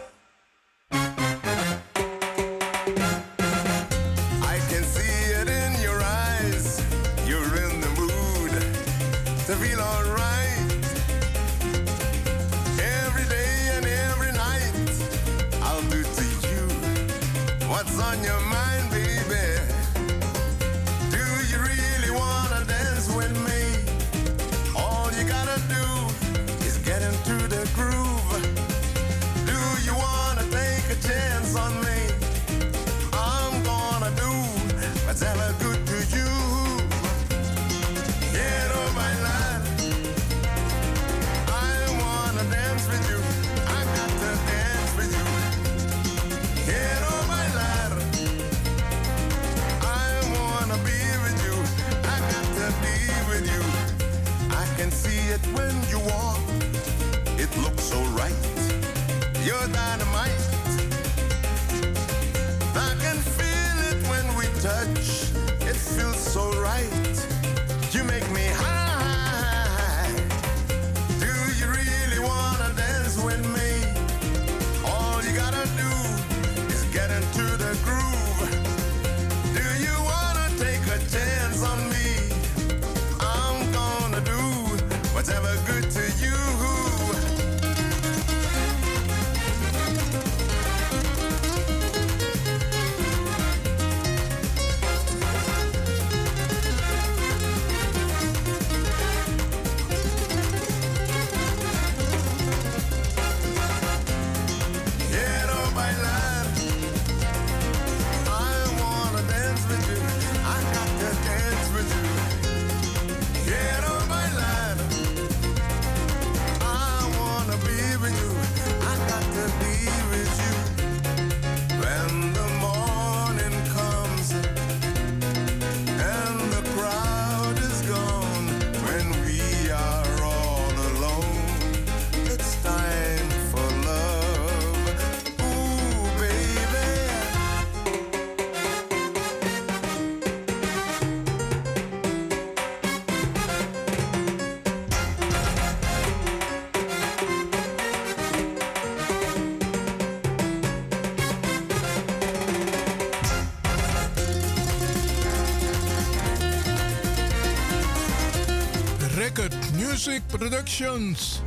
S14: Music Productions.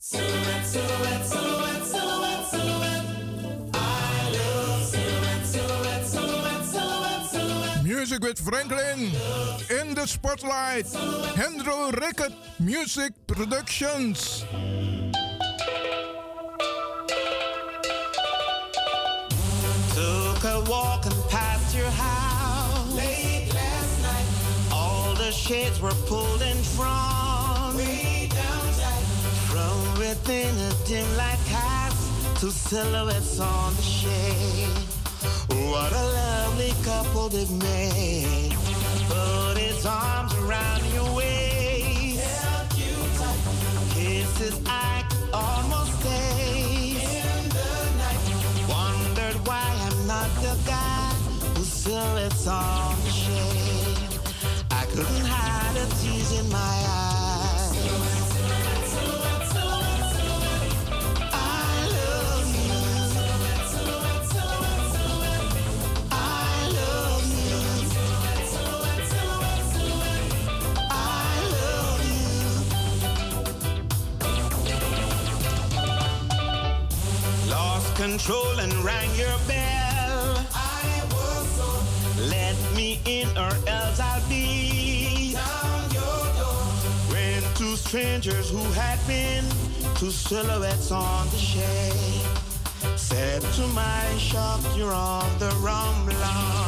S18: Silhouette, silhouette, silhouette, silhouette.
S14: Music with Franklin. In the spotlight. Hendro Rickett Music Productions.
S22: Shades were pulled in front.
S18: way down tight.
S22: From within a dim light cast to silhouettes on the shade. What a lovely couple they've made. Put his arms around your waist.
S18: Held you tight
S22: Kisses I could almost taste.
S18: in the night.
S22: Wondered why I'm not the guy who silhouettes on the control and rang your bell.
S18: I was so
S22: Let me in or else I'll be
S18: down your door.
S22: When two strangers who had been two silhouettes on the shade said to my shock, you're on the wrong block.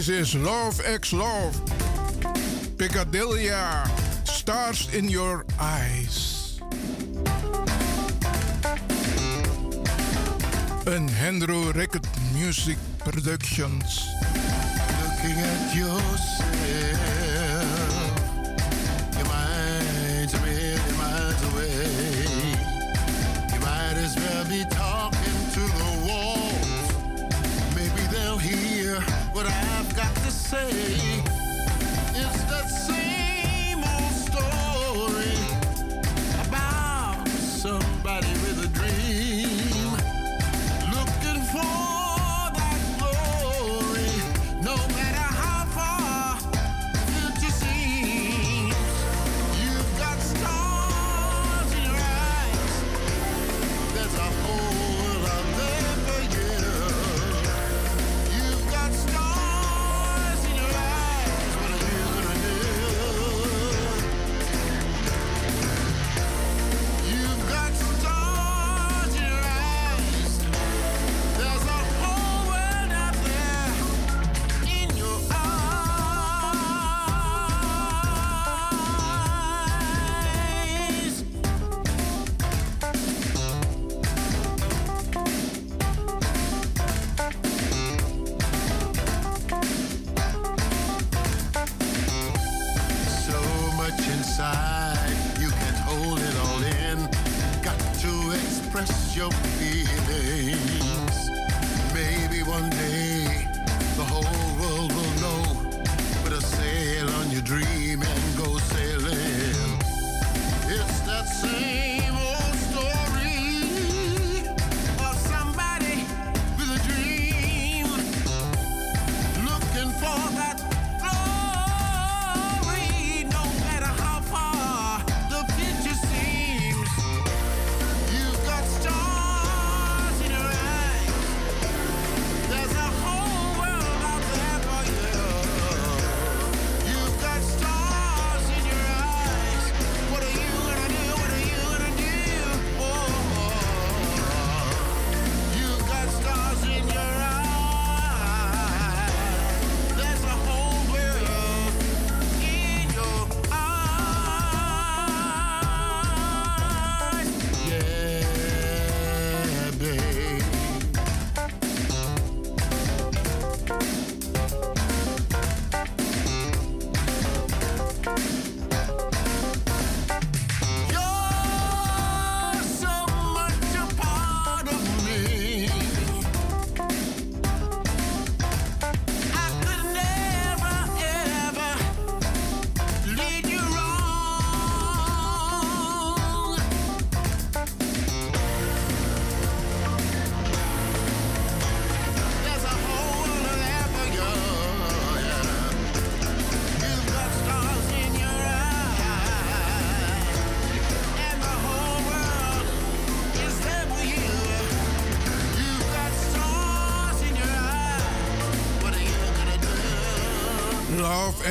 S14: This is Love X Love. Piccadilly. Stars in your eyes. Een Hendro Record Music Productions.
S28: Looking at yourself. You might be really miles away. You might as well be talking to
S19: the walls. Maybe they'll hear what I say.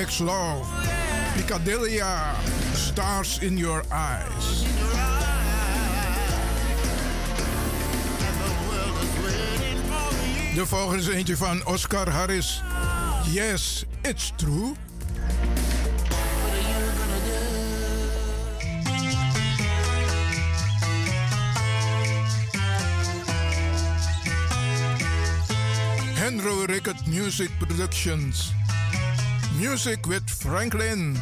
S19: Picadelia
S14: Love, Stars in Your Eyes. De volgende is eentje van Oscar Harris. Yes, it's true. Henry Rickett Music Productions. Music with Franklin.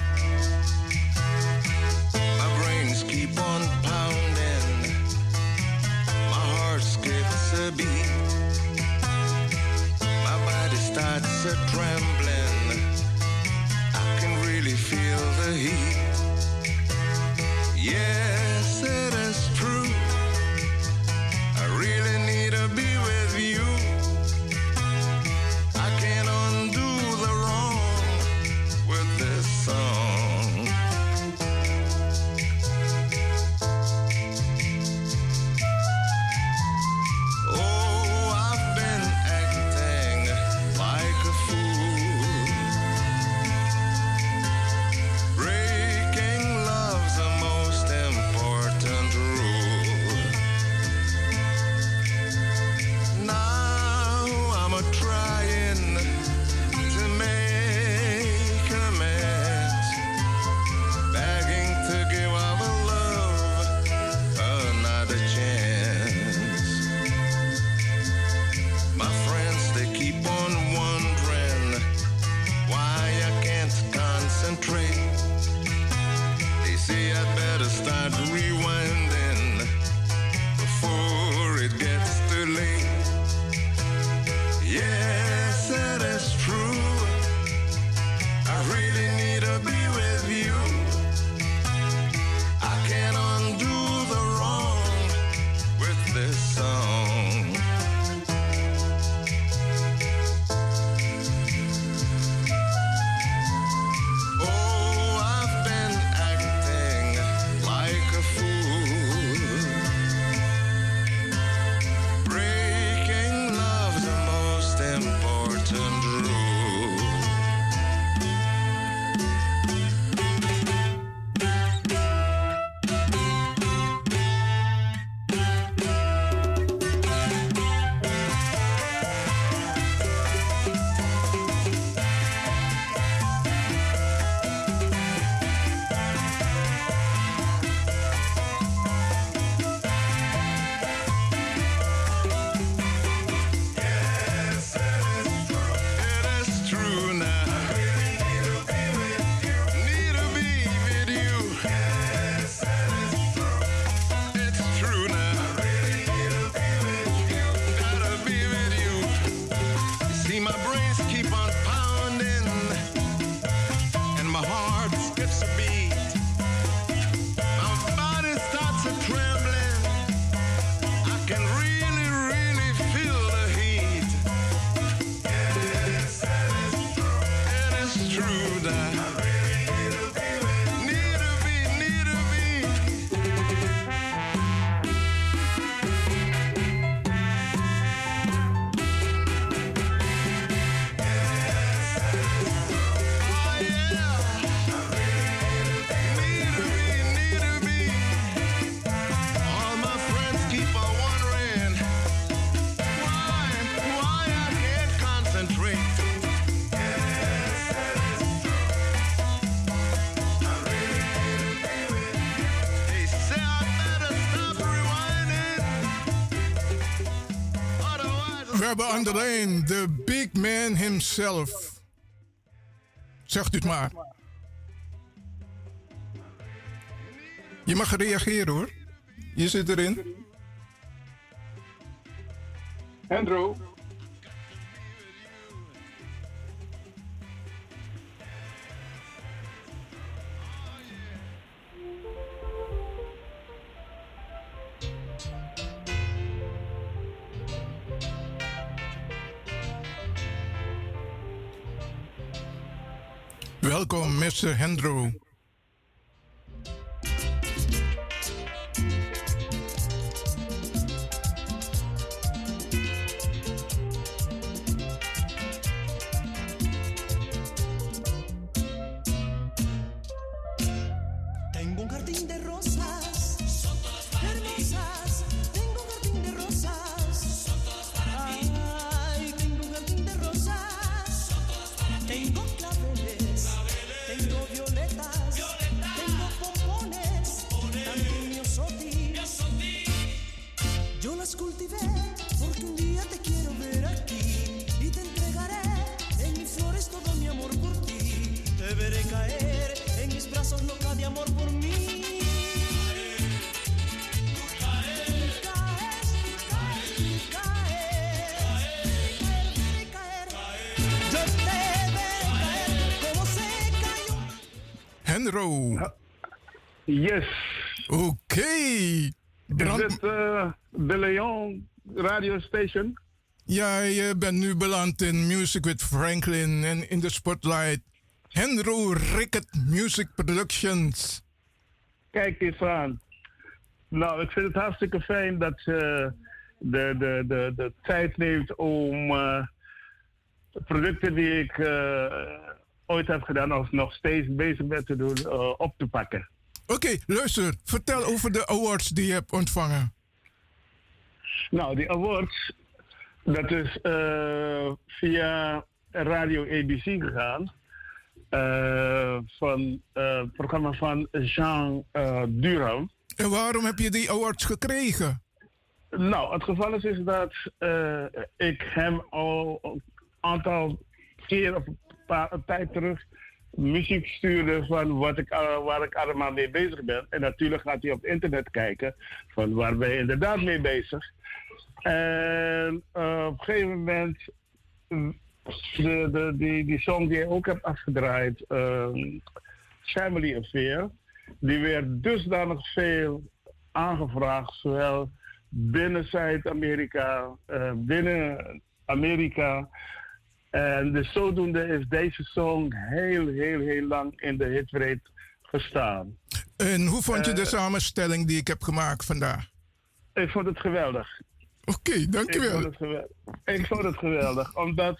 S14: We hebben aan de de big man himself. Zegt u het maar. Je mag reageren hoor. Je zit erin.
S29: Andrew.
S14: Welkom, Mr. Hendro.
S19: Amor por mí. Yo te veré caer como se cayó.
S14: Hendro.
S29: Yes.
S14: Oké.
S29: Is dit eh, de Leon radio station?
S14: Ja, je bent nu beland in Music with Franklin en in de spotlight. Hendro Rickett Music Productions.
S29: Kijk eens aan. Nou, ik vind het hartstikke fijn dat je de, de, de, de tijd neemt om eh, producten die ik eh, ooit heb gedaan of nog steeds bezig ben te doen, eh, op te pakken.
S14: Oké, luister. Vertel over de awards die je hebt ontvangen.
S29: Nou, die awards, dat is via Radio ABC gegaan. Eh, van eh, het programma van Jean uh, Durham.
S14: En waarom heb je die awards gekregen?
S29: Nou, het geval is, is dat eh, ik hem al een aantal keer of een, paar, een tijd terug muziek stuurde van wat ik, al- waar ik allemaal mee bezig ben. En natuurlijk gaat hij op internet kijken van waar ben je inderdaad mee bezig. En eh, op een gegeven moment, de, de, die, die song die ik ook heb afgedraaid, ehm, Family Affair, die werd dusdanig veel aangevraagd, zowel binnen Zuid-Amerika, eh, binnen Amerika. En dus zodoende is deze song heel, heel, heel lang in de hitparade gestaan.
S14: En hoe vond je de
S29: Eh,
S14: samenstelling die ik heb gemaakt vandaag?
S29: Ik vond het geweldig.
S14: Oké, dankjewel.
S29: Ik vond het geweldig. Ik vond het geweldig, omdat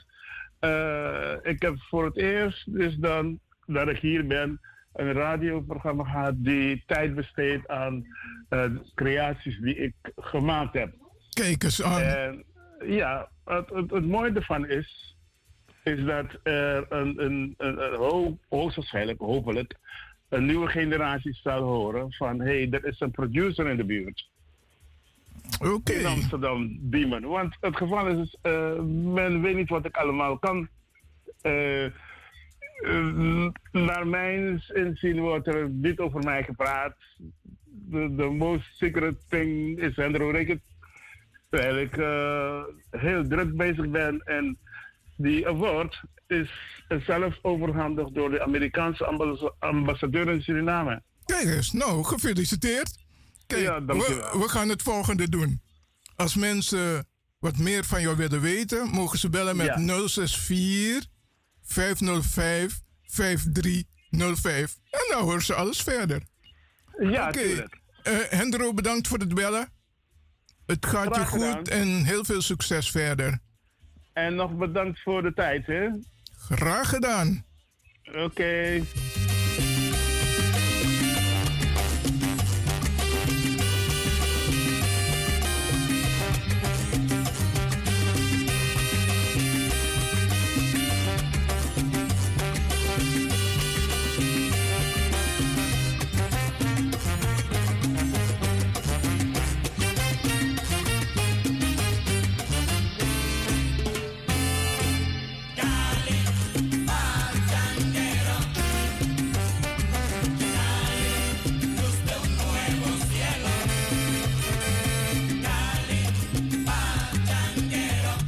S29: eh, ik heb voor het eerst, dus dan dat ik hier ben, een radioprogramma gehad die tijd besteedt aan eh, creaties die ik gemaakt heb.
S14: Kijk eens aan.
S29: En ja, het, het, het mooie ervan is, is dat er een, een, een, een ho- hoogstwaarschijnlijk, hopelijk, een nieuwe generatie zal horen van hé, hey, er is een producer in de buurt. In Amsterdam, Diemen. Want het geval is, dus, eh, men weet niet wat ik allemaal kan. Eh, eh, naar mijn inzien wordt er niet over mij gepraat. The, the most secret thing is Hendro Rickert. Terwijl ik heel druk bezig ben en die award is zelf overhandigd door de Amerikaanse ambas- ambassadeur in Suriname.
S14: Kijk eens, nou, gefeliciteerd. Kijk,
S29: Ja, dankjewel.
S14: we, we gaan het volgende doen. Als mensen wat meer van jou willen weten, mogen ze bellen met
S29: Ja.
S14: 064 505 5305. En dan horen ze alles verder.
S29: Ja,
S14: Oké.
S29: tuurlijk.
S14: Eh, Hendro, bedankt voor het bellen. Het gaat je goed
S29: gedaan.
S14: en heel veel succes verder.
S29: En nog bedankt voor de tijd, hè?
S14: Graag gedaan.
S29: Oké.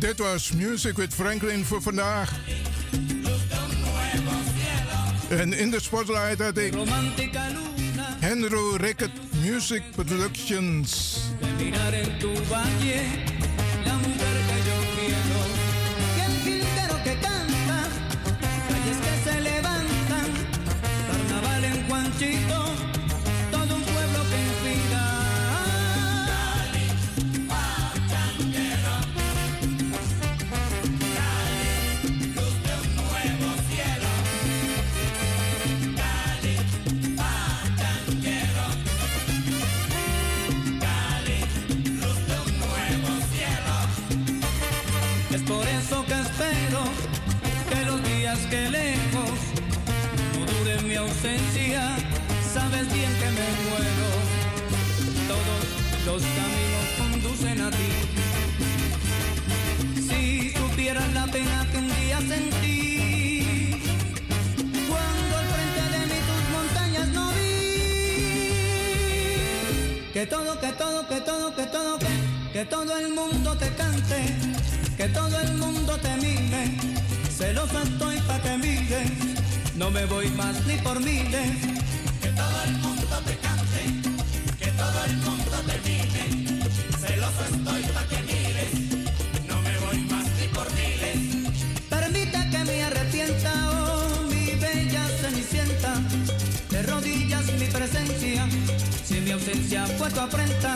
S14: Dit was Music with Franklin voor vandaag. En in de spotlight had ik Henro Rickett Music Productions.
S30: Que lejos no dure mi ausencia. Sabes bien que me muero. Todos los caminos conducen a ti. Si supieras la pena que un día sentí cuando al frente de mí tus montañas no vi. Que todo, que todo, que todo, que todo, que, que todo el mundo te cante, que todo el mundo te mire. Celoso estoy pa' que mires, no me voy más ni por miles. Que todo el mundo te cante, que todo el mundo te mire. Celoso estoy pa' que mires, no me voy más ni por miles. Permite que me arrepienta, oh mi bella cenicienta. De rodillas mi presencia, si mi ausencia fue tu afrenta.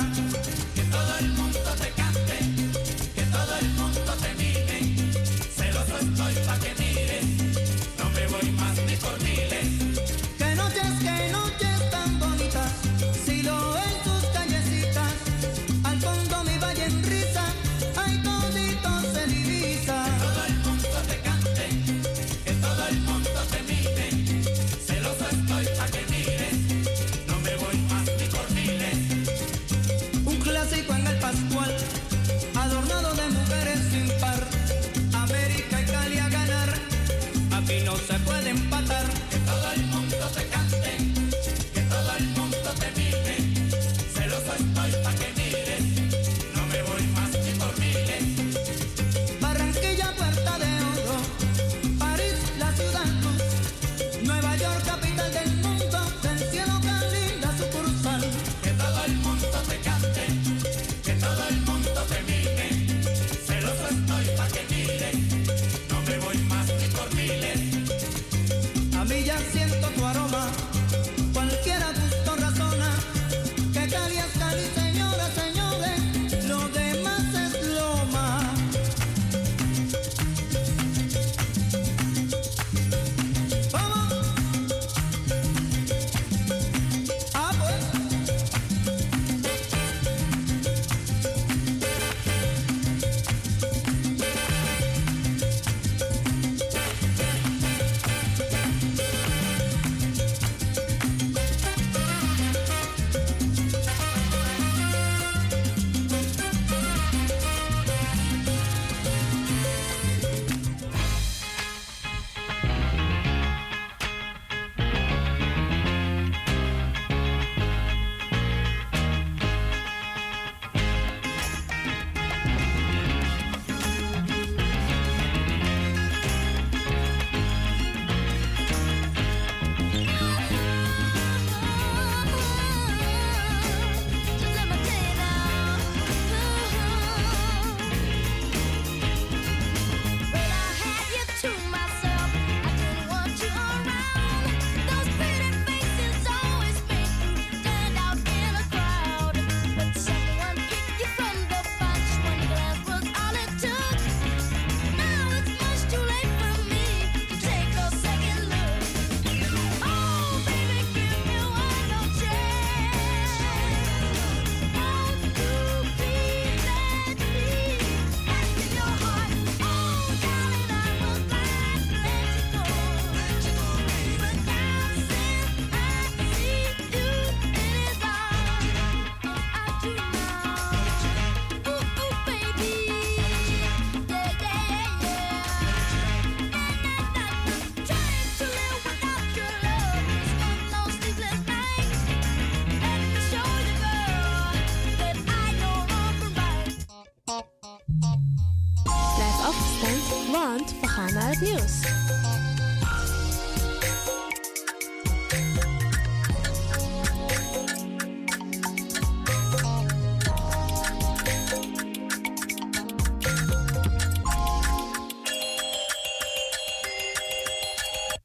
S30: Que todo el mundo te cante, que todo el mundo